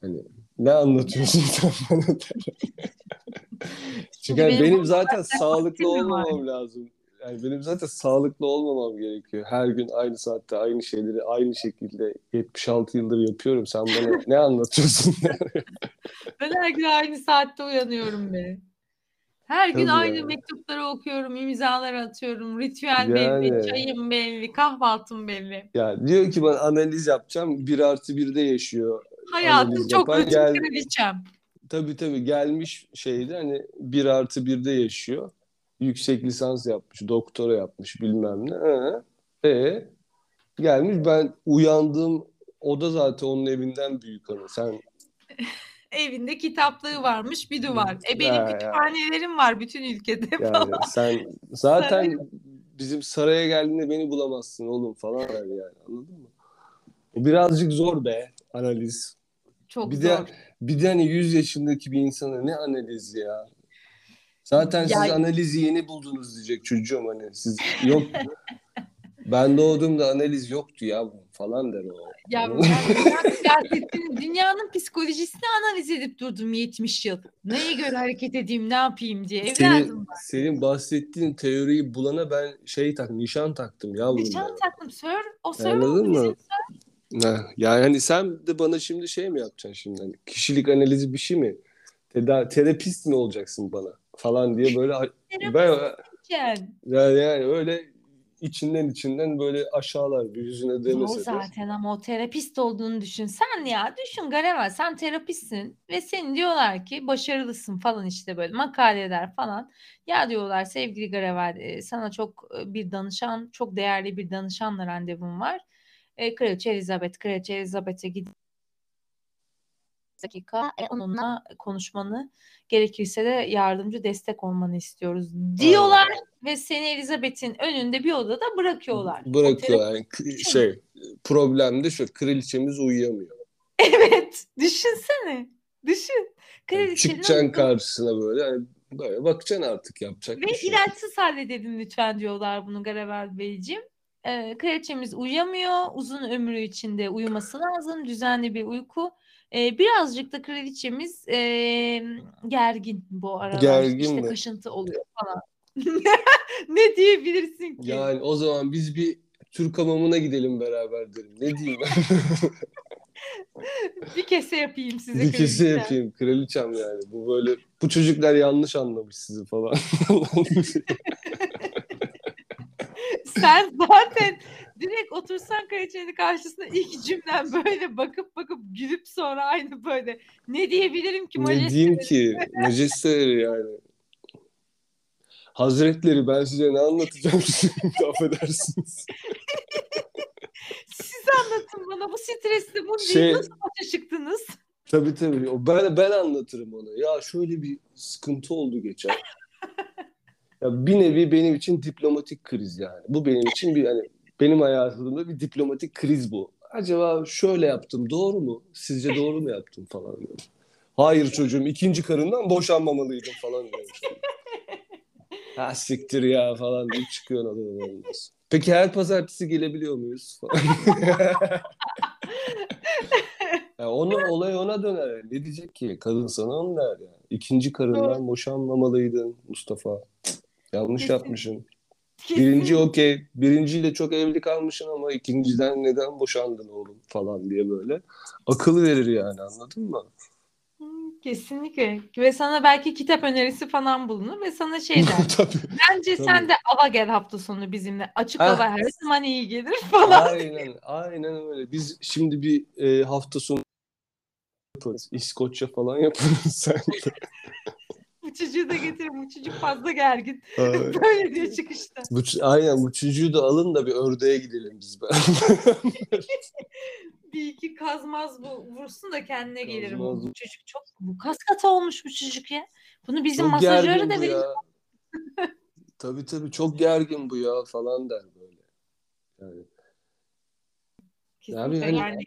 Hani ne anlatıyorsun [LAUGHS] sen bana der. Çünkü hani benim zaten sağlıklı olmamam lazım. Yani benim zaten sağlıklı olmamam gerekiyor. Her gün aynı saatte aynı şeyleri aynı şekilde 76 yıldır yapıyorum. Sen bana ne anlatıyorsun? [LAUGHS] Ben her gün aynı saatte uyanıyorum be. Her gün Tabii aynı yani. mektupları okuyorum, imzalar atıyorum, ritüel Yani. belli, çayım belli, kahvaltım belli. Ya diyor ki bana analiz yapacağım. 1 artı 1'de yaşıyor. Hayatım çok kötü gel, kraliçem. tabii tabii gelmiş şeyde hani bir artı birde yaşıyor. Yüksek lisans yapmış, doktora yapmış bilmem ne. Hı. E gelmiş ben uyandığım oda zaten onun evinden büyük hani sen [LAUGHS] Evinde kitaplığı varmış bir duvar. E benim Ya, ya. kütüphanelerim var bütün ülkede yani falan. sen [LAUGHS] zaten bizim saraya geldiğinde beni bulamazsın oğlum falan yani anladın mı? O birazcık zor be analiz. Çok Bir zor. de bir de hani 100 yaşındaki bir insana ne analiz ya? Zaten siz Ya- analizi yeni buldunuz diyecek çocuğum hani siz yok. [LAUGHS] ben doğduğumda analiz yoktu ya falan der o. Ya ben [LAUGHS] dünyanın, siyasetini, dünyanın psikolojisini analiz edip durdum 70 yıl. Neye göre hareket edeyim, ne yapayım diye. Senin, Evladım senin bahsettiğin teoriyi bulana ben şey tak, nişan taktım yavrum. nişan ya. taktım. Sir, o Sir Anladın mı? Ha, yani hani sen de bana şimdi şey mi yapacaksın şimdi? Hani kişilik analizi bir şey mi? Teda terapist mi olacaksın bana? Falan diye böyle ben yani, yani öyle içinden içinden böyle aşağılar yüzüne O demese de. zaten ama o terapist olduğunu düşün. Sen ya düşün Garevel sen terapistsin ve senin diyorlar ki başarılısın falan işte böyle makaleler falan. Ya diyorlar sevgili Garevel e, sana çok e, bir danışan çok değerli bir danışanla randevun var. E, Kraliçe Elizabeth, Kraliçe Elizabeth'e gidip dakika e, onunla konuşmanı gerekirse de yardımcı destek olmanı istiyoruz diyorlar ve seni Elizabeth'in önünde bir odada bırakıyorlar. O Bırakıyor terapi- yani şey problem de şu kraliçemiz uyuyamıyor. Evet, düşünsene. Düşün. Kraliçenin çıkacaksın uyuduğu- karşısına böyle hani böyle bakacaksın artık yapacak ve bir şey. ilaçsız halledelim lütfen diyorlar bunu Garavel Beyciğim. Ee, kraliçemiz uyuyamıyor. Uzun ömrü içinde uyuması lazım. Düzenli bir uyku. Ee, birazcık da kraliçemiz ee, gergin bu aralar. Gergin işte mi? kaşıntı oluyor falan. [LAUGHS] ne diyebilirsin ki? Yani o zaman biz bir Türk hamamına gidelim beraber derim. Ne diyeyim ben? [LAUGHS] Bir kese yapayım size Bir kese kraliçem. yapayım kraliçem yani. Bu böyle bu çocuklar yanlış anlamış sizi falan. [LAUGHS] Sen zaten direkt otursan kraliçenin karşısına ilk cümlen böyle bakıp bakıp gülüp sonra aynı böyle ne diyebilirim ki ne majesteleri? diyeyim ki? Majesteleri yani. Hazretleri ben size ne anlatacağım [LAUGHS] şimdi affedersiniz. [LAUGHS] Siz anlatın bana bu stresli bu Şey- nasıl başa çıktınız? Tabii tabii. Ben, ben anlatırım ona. Ya şöyle bir sıkıntı oldu geçen. Ya bir nevi benim için diplomatik kriz yani. Bu benim için bir yani benim hayatımda bir diplomatik kriz bu. Acaba şöyle yaptım doğru mu? Sizce doğru mu yaptım falan diyorum. Hayır çocuğum ikinci karından boşanmamalıydım falan diyorum. Ha siktir ya falan deyip çıkıyor odadan. Peki her pazartesi gelebiliyor muyuz? Falan. [LAUGHS] ya onu, olay ona döner. yani. Ne diyecek ki? Kadın sana onu der yani. İkinci karından boşanmamalıydın Mustafa. Yanlış Kesin. yapmışsın. Birinci okey. Birinciyle çok evli kalmışsın ama ikinciden neden boşandın oğlum falan diye böyle. Akıl verir yani anladın mı? Hmm, Kesinlikle. Ve sana belki kitap önerisi falan bulunur ve sana şey [LAUGHS] der. Tabii. Bence Tabii. sen de ava gel hafta sonu bizimle. Açık Ha. hava her zaman iyi gelir falan. Aynen, aynen öyle. Biz şimdi bir e, hafta sonu yaparız. İskoçya falan yaparız sen. Bu [LAUGHS] çocuğu da getirin. Bu çocuk fazla gergin. [LAUGHS] Böyle diyor çıkışta. bu, ç- aynen bu çocuğu da alın da bir ördeğe gidelim biz. [LAUGHS] Bir iki kazmaz bu vursun da kendine gelirim. Kazmaz. Bu çocuk çok bu kas katı olmuş bu çocuk ya. Bunu bizim çok masajörü de ya. [LAUGHS] Tabii tabii çok gergin bu ya falan der böyle. Yani, Kesinlikle hani- yani.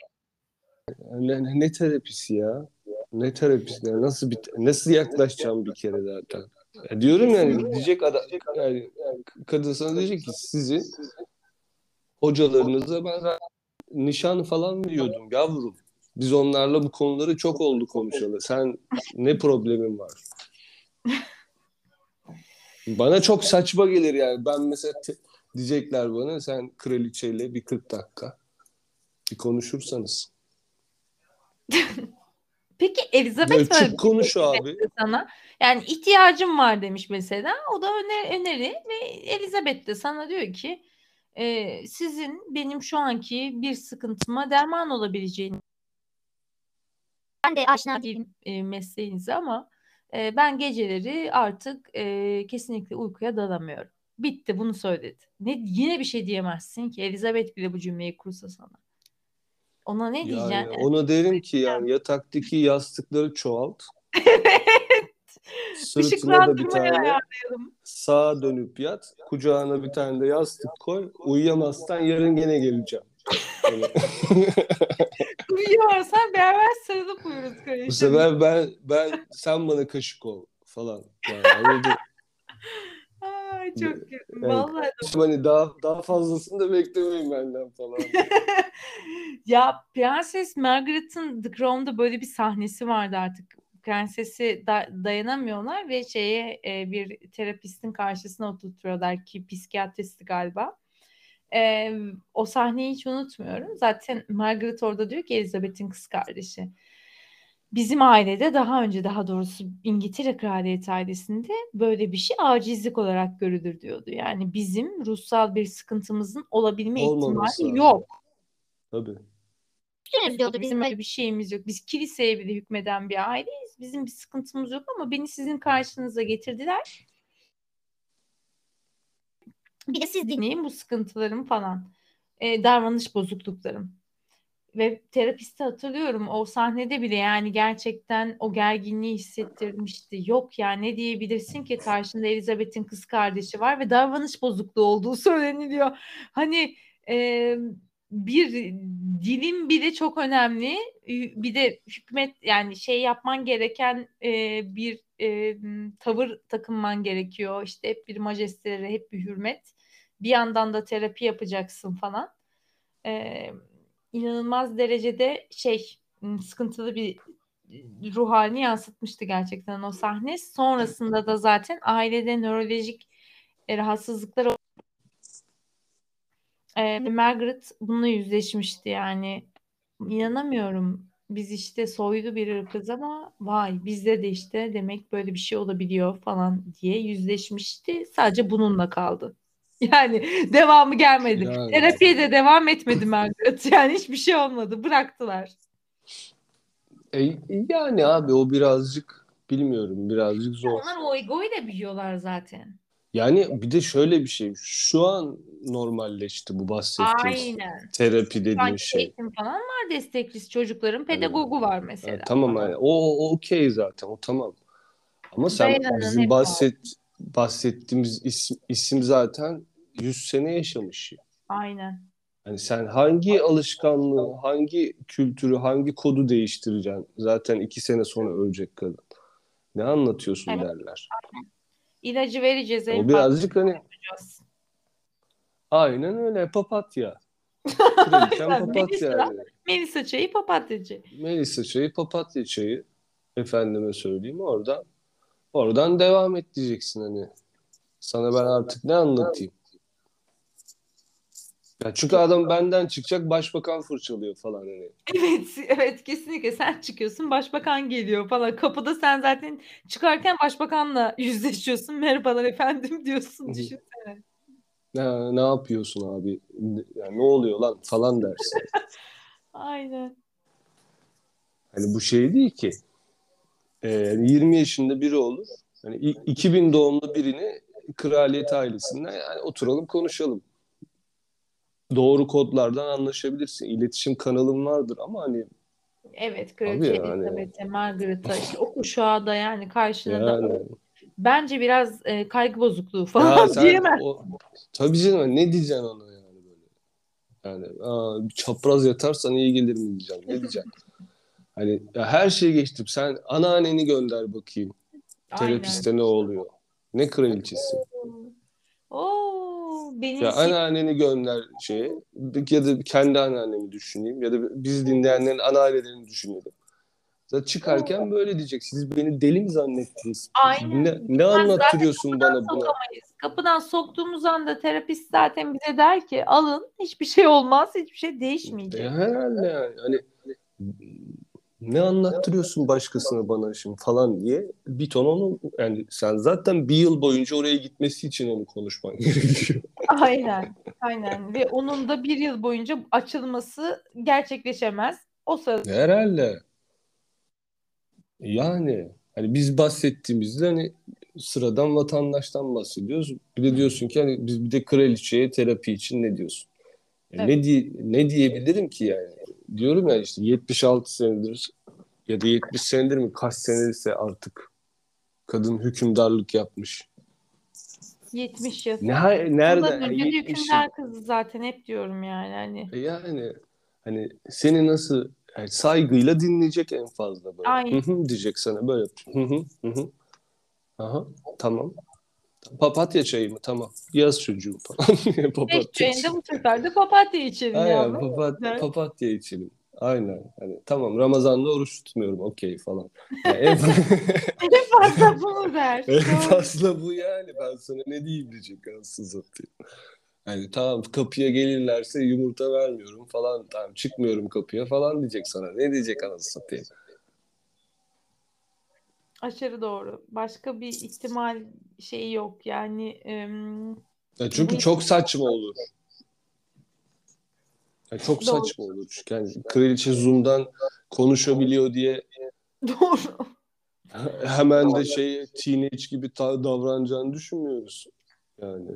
ne, ne- ne terapisi ya? Ne terapisi? ya? Nasıl bir, nasıl yaklaşacağım bir kere zaten? Ya diyorum yani diyecek adam yani kadın sana diyecek ki sizin hocalarınıza ben zaten nişan falan veriyordum yavrum. Biz onlarla bu konuları çok oldu konuşalı. Sen ne problemin var? Bana çok saçma gelir yani. Ben mesela te- diyecekler bana sen kraliçeyle bir 40 dakika bir konuşursanız. [LAUGHS] Peki Elizabeth Böyle çık konuş abi. sana. Yani ihtiyacım var demiş mesela. O da öner öneri ve Elizabeth de sana diyor ki e, sizin benim şu anki bir sıkıntıma derman olabileceğini Ben de aşina değil e, mesleğinizi ama e, ben geceleri artık e, kesinlikle uykuya dalamıyorum. Bitti bunu söyledi. Ne yine bir şey diyemezsin ki Elizabeth bile bu cümleyi kursa sana. Ona ne Yani diyeceksin? ona derim ki yani yataktaki yastıkları çoğalt. Sırtına da bir tane sağa dönüp yat. Kucağına bir tane de yastık koy. Uyuyamazsan yarın gene geleceğim. Yani [LAUGHS] Uyuyorsan beraber sarılıp uyuruz bu kardeşim. sefer ben ben sen bana kaşık ol falan. Yani? [LAUGHS] Ay çok kötü. Evet. Vallahi Hani daha daha fazlasını da beklemeyin benden falan. [LAUGHS] Ya Prenses Margaret'ın The Crown'da böyle bir sahnesi vardı artık. Prensesi da- dayanamıyorlar ve şeye e, bir terapistin karşısına oturtuyorlar ki psikiyatristi galiba. E, o sahneyi hiç unutmuyorum. Zaten Margaret orada diyor ki Elizabeth'in kız kardeşi. Bizim ailede daha önce daha doğrusu İngiltere Kraliyet ailesinde böyle bir şey acizlik olarak görülür diyordu. Yani bizim ruhsal bir sıkıntımızın olabilme Olmaması ihtimali lazım. yok. Tabii. Üzgünüz diyordu Bizim bizim öyle bir şeyimiz yok. Biz kiliseye bile hükmeden bir aileyiz. Bizim bir sıkıntımız yok ama beni sizin karşınıza getirdiler. bir de siz din Dinleyin bu sıkıntılarım falan. E, davranış bozukluklarım. Ve terapisti hatırlıyorum o sahnede bile yani gerçekten o gerginliği hissettirmişti. Yok ya ne diyebilirsin ki karşında Elizabeth'in kız kardeşi var ve davranış bozukluğu olduğu [LAUGHS] söyleniliyor. Hani e, bir dilin bile çok önemli. Bir de hükmet yani şey yapman gereken e, bir e, tavır takınman gerekiyor. İşte hep bir majestelere, hep bir hürmet. Bir yandan da terapi yapacaksın falan. E, inanılmaz derecede şey sıkıntılı bir ruh halini yansıtmıştı gerçekten o sahne. Sonrasında da zaten ailede nörolojik e, rahatsızlıklar e, Margaret bununla yüzleşmişti yani. İnanamıyorum. Biz işte soylu bir ırkız ama vay bizde de işte demek böyle bir şey olabiliyor falan diye yüzleşmişti. Sadece bununla kaldı. Yani devamı gelmedi. Yani. Terapiye de devam etmedi Margaret. [LAUGHS] Yani hiçbir şey olmadı. Bıraktılar. E, yani abi o birazcık bilmiyorum birazcık zor. Onlar o egoyla biliyorlar zaten. Yani bir de şöyle bir şey. Şu an normalleşti bu bahsettiğimiz Aynen. terapi dediğin Sanki şey. eğitim falan var desteklisi çocukların pedagogu var mesela. Yani tamam yani o, o okey zaten o tamam. Ama sen Dayananın bizim bahset bahsettiğimiz isim, isim zaten 100 sene yaşamış. Aynen. Yani sen hangi alışkanlığı, hangi kültürü, hangi kodu değiştireceksin? Zaten iki sene sonra ölecek kadın. Ne anlatıyorsun Evet. derler. İlacı vereceğiz. O birazcık hani fazla. aynen öyle papatya. [LAUGHS] Kraliçem Aynen, papatya Melisa. yani. Melisa çayı papatyacı. Melisa çayı, papatya çayı. Efendime söyleyeyim oradan. Oradan devam et diyeceksin hani. Sana ben artık ne anlatayım? Ya çünkü adam benden çıkacak başbakan fırçalıyor falan hani. Evet, evet kesinlikle sen çıkıyorsun başbakan geliyor falan. Kapıda sen zaten çıkarken başbakanla [LAUGHS] yüzleşiyorsun. Merhabalar efendim [LAUGHS] diyorsun. Düşünsene. Ne, ne yapıyorsun abi? Yani ne oluyor lan falan dersin. [LAUGHS] Aynen. Hani bu şey değil ki. Ee, 20 yaşında biri olur. Hani i- 2000 doğumlu birini kraliyet ailesinden yani oturalım konuşalım. Doğru kodlardan anlaşabilirsin. İletişim kanalın vardır ama hani Evet Kraliçe yani. Elizabeth'e, Margaret'a işte o kuşağa da yani karşına da yani bence biraz e, kaygı bozukluğu ya falan sen diyemem. o, tabii canım ne diyeceksin ona yani böyle. Yani aa, çapraz yatarsan iyi gelir mi diyeceksin. Ne diyeceksin? [LAUGHS] Hani ya her şeyi geçtim. Sen anneanneni gönder bakayım. Terapiste ne oluyor? Ne kraliçesi? Oo, benim Ya şey- anneanneni gönder şeye ya da kendi anneannemi düşüneyim ya da biz dinleyenlerin anneannelerini düşünelim. Zaten çıkarken böyle diyecek. Siz beni deli mi zannettiniz? Aynen. Ne, ne anlattırıyorsun bana sokamayız. Kapıdan soktuğumuz anda terapist zaten bize der ki alın hiçbir şey olmaz, hiçbir şey değişmeyecek. E, herhalde yani. Hani ne anlattırıyorsun başkasına bana şimdi falan diye bir ton onu yani sen zaten bir yıl boyunca oraya gitmesi için onu konuşman [LAUGHS] gerekiyor. Aynen, aynen. Ve onun da bir yıl boyunca açılması gerçekleşemez. O sırada Herhalde. Yani hani biz bahsettiğimizde hani sıradan vatandaştan bahsediyoruz. Bir de diyorsun ki hani biz bir de kraliçeye terapi için ne diyorsun? Yani Evet. ne diye, ne diyebilirim ki yani? Diyorum ya işte 76 senedir ya da 70 senedir mi kaç senedirse artık kadın hükümdarlık yapmış. 70 yıl. Ne, nerede? Ondan önce 70 yıl. hükümdar kızı zaten hep diyorum yani hani. E Yani hani seni nasıl yani saygıyla dinleyecek en fazla böyle. Aynen. Diyecek sana böyle. Hı hı. Aha tamam. Papatya çayı mı? Tamam. Yaz çocuğum falan. [LAUGHS] Papatya çayında bu sefer de papatya içelim Aynen papat, papatya içelim. Aynen. Hani tamam Ramazan'da oruç tutmuyorum okey falan. Yani en, [LAUGHS] En fazla bunu der. en fazla bu yani. Ben sana ne diyeyim diyecek anasını satayım. Hani tamam kapıya gelirlerse yumurta vermiyorum falan. Tamam çıkmıyorum kapıya falan diyecek sana. Ne diyecek anasını satayım. Aşırı doğru. Başka bir ihtimal şeyi yok. Yani Ya çünkü Bu- çok saçma olur. Ya çok Doğru. saçma olur. Çünkü yani kraliçe Zoom'dan konuşabiliyor diye [LAUGHS] doğru. hemen de şey teenage gibi davranacağını düşünmüyoruz. Yani.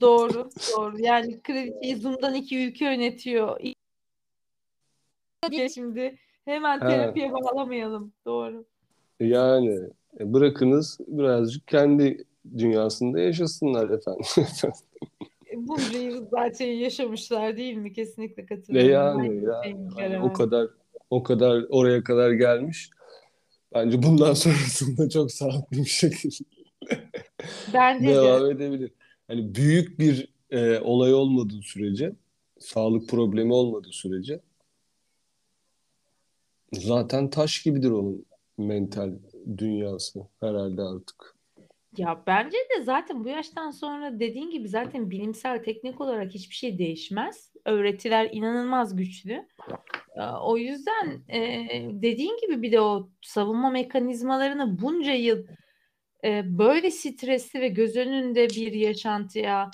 Doğru. Doğru. Yani kraliçeyi Zoom'dan iki ülke yönetiyor. Şimdi hemen terapiye bağlamayalım. Doğru. Yani e, bırakınız birazcık kendi dünyasında yaşasınlar efendim. E, Bunca yıl zaten yaşamışlar değil mi? Kesinlikle katılıyorum. yani Aynı ya şeyi hani göremem. o kadar o kadar oraya kadar gelmiş. Bence bundan [LAUGHS] sonrasında çok sağlıklı bir şekilde Bence de. devam edebilir. Hani büyük bir e, olay olmadığı sürece, sağlık problemi olmadığı sürece zaten taş gibidir onun mental dünyası herhalde artık. Ya bence de zaten bu yaştan sonra dediğin gibi zaten bilimsel teknik olarak hiçbir şey değişmez. Öğretiler inanılmaz güçlü. Ee, O yüzden e, dediğin gibi bir de o savunma mekanizmalarını bunca yıl e, böyle stresli ve göz önünde bir yaşantıya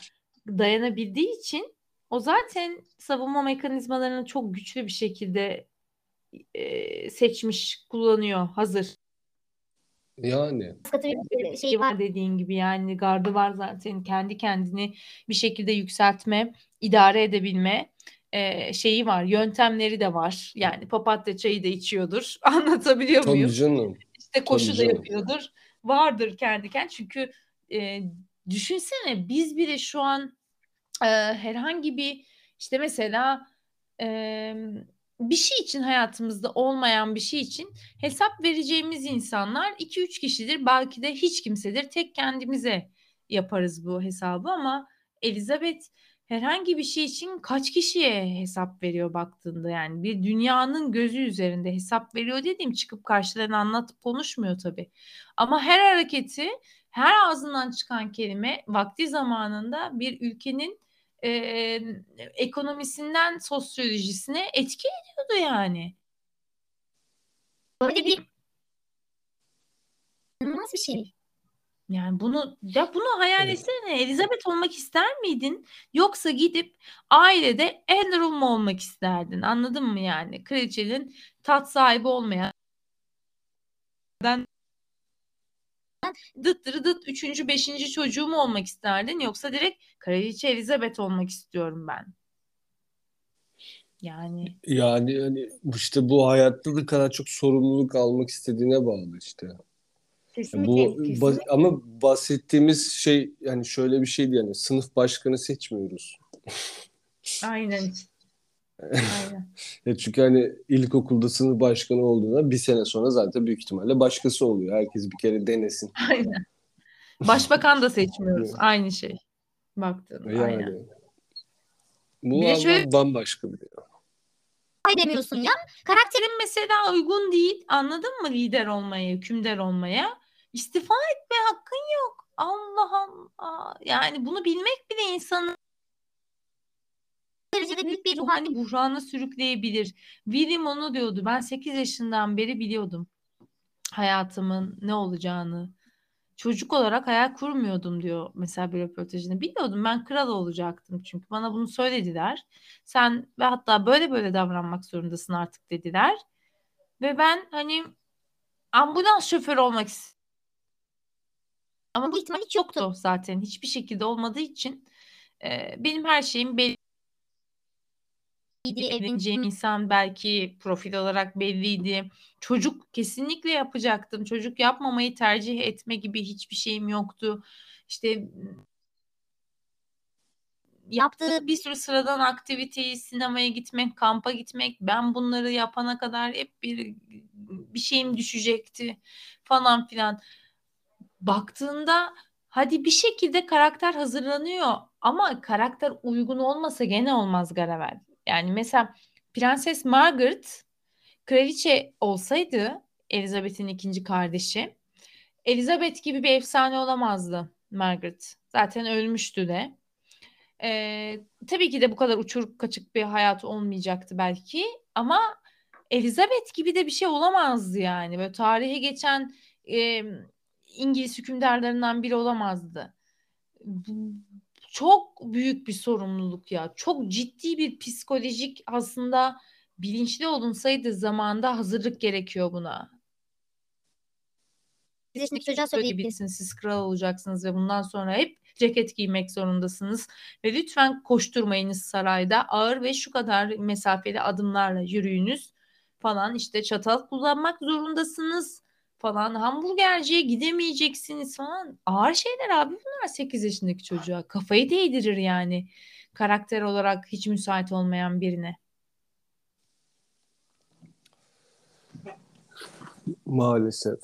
dayanabildiği için o zaten savunma mekanizmalarını çok güçlü bir şekilde e, seçmiş, kullanıyor, hazır. Yani şey var dediğin gibi yani gardı var zaten kendi kendini bir şekilde yükseltme, idare edebilme e, şeyi var, yöntemleri de var. Yani papatya çayı da içiyordur. [LAUGHS] Anlatabiliyor tabii muyum? canım. İşte koşu da canım. yapıyordur. Vardır kendi kendine. Çünkü e, düşünsene biz bile şu an e, herhangi bir işte mesela e, bir şey için hayatımızda olmayan bir şey için hesap vereceğimiz insanlar 2-3 kişidir. Belki de hiç kimsedir. Tek kendimize yaparız bu hesabı ama Elizabeth herhangi bir şey için kaç kişiye hesap veriyor baktığında yani bir dünyanın gözü üzerinde hesap veriyor dediğim çıkıp karşılarına anlatıp konuşmuyor tabii. Ama her hareketi, her ağzından çıkan kelime vakti zamanında bir ülkenin e, ekonomisinden sosyolojisine etki ediyordu yani. Böyle bir inanılmaz bir şey. Yani bunu ya bunu hayal etsene. Elizabeth olmak ister miydin? Yoksa gidip ailede Andrew mu olmak isterdin? Anladın mı yani? Kraliçenin tat sahibi olmayan dırı dıt üçüncü, beşinci çocuğu mu olmak isterdin? Yoksa direkt Kraliçe Elizabeth olmak istiyorum ben. Yani Yani hani işte bu hayatta ne kadar çok sorumluluk almak istediğine bağlı işte. kesinlikle, Bu kesinlikle. ba- ama bahsettiğimiz şey yani şöyle bir şeydi yani sınıf başkanı seçmiyoruz. Aynen. Aynen. Ya [LAUGHS] çünkü hani ilkokulda sınıf başkanı olduğunda bir sene sonra zaten büyük ihtimalle başkası oluyor. Herkes bir kere denesin. [LAUGHS] Aynen. Başbakan da seçmiyoruz. Aynı şey. Baktığında. Yani Aynen. bu Bir ama şöyle- bambaşka bir Ay demiyorsun ya. Karakter Karakterin mesela uygun değil. Anladın mı lider olmaya, hükümdar olmaya? İstifa etme hakkın yok. Allah Allah. Yani bunu bilmek bile insanı derecede büyük bir ruhani buhrana sürükleyebilir. William onu diyordu. Ben 8 yaşından beri biliyordum hayatımın ne olacağını. Çocuk olarak hayal kurmuyordum diyor mesela bir röportajında. Biliyordum ben kral olacaktım çünkü bana bunu söylediler. Sen ve hatta böyle böyle davranmak zorundasın artık dediler. Ve ben hani ambulans şoförü olmak istiyorum. Ama Bu bu ihtimal hiç yoktu zaten. Hiçbir şekilde olmadığı için e, benim her şeyim belli. Evleneceğim insan belki profil olarak belliydi. Çocuk kesinlikle yapacaktım. Çocuk yapmamayı tercih etme gibi hiçbir şeyim yoktu. İşte yaptığı bir sürü sıradan aktiviteyi, sinemaya gitmek, kampa gitmek, ben bunları yapana kadar hep bir bir şeyim düşecekti falan filan. Baktığında hadi bir şekilde karakter hazırlanıyor ama karakter uygun olmasa gene olmaz Garavel. Yani mesela Prenses Margaret kraliçe olsaydı Elizabeth'in ikinci kardeşi Elizabeth gibi bir efsane olamazdı Margaret. Zaten ölmüştü de. Ee, tabii ki de bu kadar uçuruk kaçık bir hayat olmayacaktı belki ama Elizabeth gibi de bir şey olamazdı yani. Böyle tarihe geçen e, İngiliz hükümdarlarından biri olamazdı. Çok büyük bir sorumluluk ya. Çok ciddi bir psikolojik aslında bilinçli olunsaydı zamanda hazırlık gerekiyor buna. yaşındaki çocuğa söyleyebilirsin. bitsin siz kral olacaksınız ve bundan sonra hep ceket giymek zorundasınız. Ve lütfen koşturmayınız sarayda. Ağır ve şu kadar mesafeli adımlarla yürüyünüz falan. İşte çatal kullanmak zorundasınız falan. Hamburgerciye gidemeyeceksiniz falan. Ağır şeyler abi bunlar 8 yaşındaki çocuğa. Kafayı değdirir yani. Karakter olarak hiç müsait olmayan birine. Maalesef.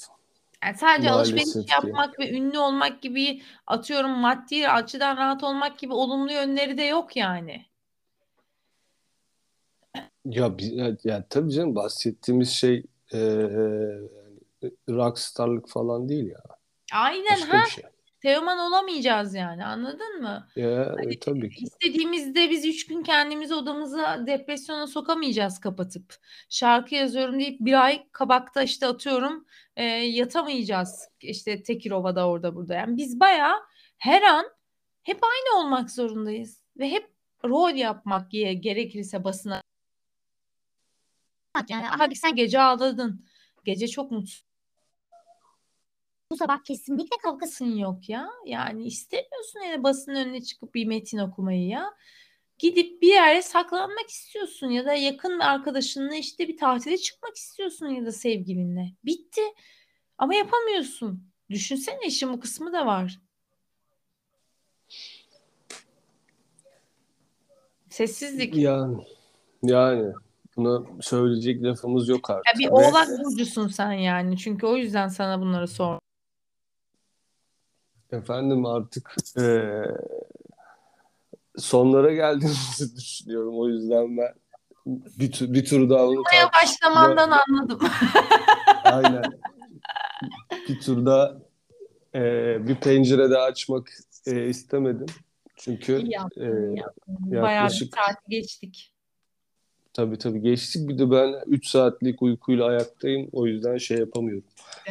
Yani sadece alışveriş Maalesef ki. yapmak ve ünlü olmak gibi atıyorum maddi açıdan rahat olmak gibi olumlu yönleri de yok yani. Ya, ya, ya tabii canım bahsettiğimiz şey e, rockstarlık falan değil ya. Aynen Başka ha şey. Teoman olamayacağız yani anladın mı? Ya, e, tabii ki. İstediğimizde biz üç gün kendimizi odamıza depresyona sokamayacağız kapatıp. Şarkı yazıyorum deyip bir ay kabakta işte atıyorum e, yatamayacağız. İşte Tekirova'da orada burada. Yani biz bayağı her an hep aynı olmak zorundayız. Ve hep rol yapmak ye- gerekirse basına. Yani Hadi sen gece ağladın. Gece çok mutlusun bu sabah kesinlikle kavgası yok ya. Yani istemiyorsun yani basın önüne çıkıp bir metin okumayı ya. Gidip bir yere saklanmak istiyorsun ya da yakın arkadaşınla işte bir tatile çıkmak istiyorsun ya da sevgilinle. Bitti. Ama yapamıyorsun. Düşünsene işin bu kısmı da var. Sessizlik. Yani, yani buna söyleyecek lafımız yok artık. Ya bir oğlak burcusun sen yani. Çünkü o yüzden sana bunları sor. Efendim artık eee, sonlara geldiğimizi [LAUGHS] düşünüyorum. O yüzden ben bir, [LAUGHS] bir tur daha bunu Buraya başlamandan anladım. Aynen. Bir turda eee, bir pencere daha açmak eee, istemedim. Çünkü İyi yaptın, eee, iyi yaptın. Bayağı bir yaklaşık saat geçtik. Tabii tabii geçtik. Bir de ben 3 saatlik uykuyla ayaktayım. O yüzden şey yapamıyorum.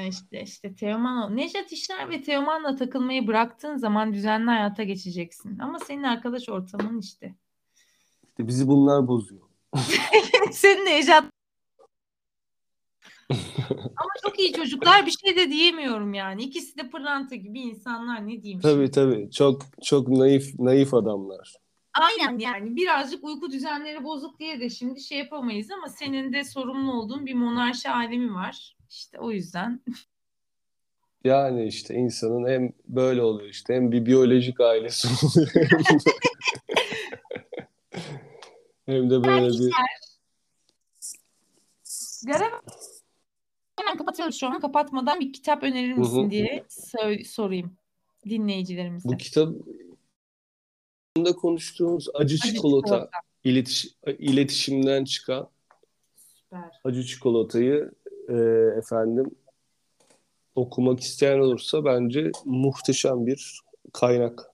İşte işte, Teoman. Nejat İşler ve Teoman'la takılmayı bıraktığın zaman düzenli hayata geçeceksin. Ama senin arkadaş ortamın işte. İşte bizi bunlar bozuyor. [LAUGHS] [LAUGHS] Senin Nejat. Ama çok iyi çocuklar bir şey de diyemiyorum yani. İkisi de pırlanta gibi insanlar ne diyeyim Tabii şimdi. tabii. Çok çok naif naif adamlar. Aynen yani birazcık uyku düzenleri bozuk diye de şimdi şey yapamayız ama senin de sorumlu olduğun bir monarşi alemi var. İşte o yüzden. [LAUGHS] Yani işte insanın hem böyle oluyor işte hem bir biyolojik ailesi oluyor hem de, [LAUGHS] böyle bir. Hemen kapatıyoruz şu an. Kapatmadan bir kitap önerir misin diye sorayım dinleyicilerimize. bu kitap da konuştuğumuz acı Acı çikolata çikolata. iletiş, iletişimden çıkan Süper. acı çikolatayı e, efendim okumak isteyen olursa bence muhteşem bir kaynak.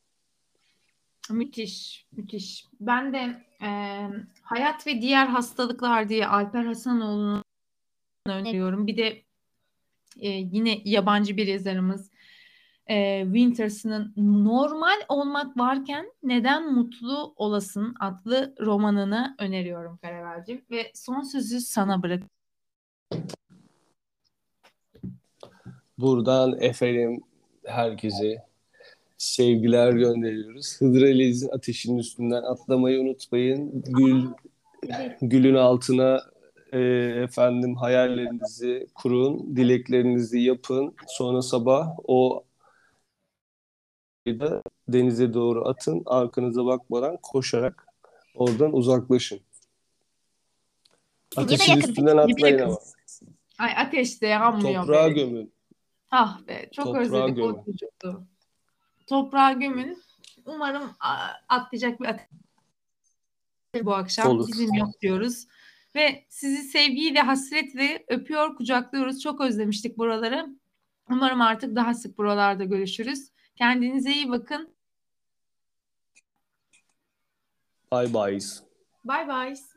Müthiş, müthiş. Ben de e, Hayat ve Diğer Hastalıklar diye Alper Hasanoğlu'nu öneriyorum. Bir de e, yine yabancı bir yazarımız e, Winters'ın Normal Olmak Varken Neden Mutlu Olasın adlı romanını öneriyorum Karavelcim. Ve son sözü sana bırak. Buradan efendim herkese sevgiler gönderiyoruz. Hıdır Aleyhiz'in ateşinin üstünden atlamayı unutmayın. Gül gülün altına e, efendim hayallerinizi kurun, dileklerinizi yapın. Sonra sabah o da denize doğru atın. Arkanıza bakmadan koşarak oradan uzaklaşın. Ateşin yakın. üstünden atlayın yakın. ama. Ay ateşte yanmıyor Toprağa be. gömün. Ah be çok Toprağa özledik gömün. o çocukluğu. Toprağa gömün. Umarım atlayacak bir ateş bu akşam Olur. bizim yok diyoruz. Ve sizi sevgiyle, hasretle öpüyor, kucaklıyoruz. Çok özlemiştik buraları. Umarım artık daha sık buralarda görüşürüz. Kendinize iyi bakın. Bye bye. Bye bye.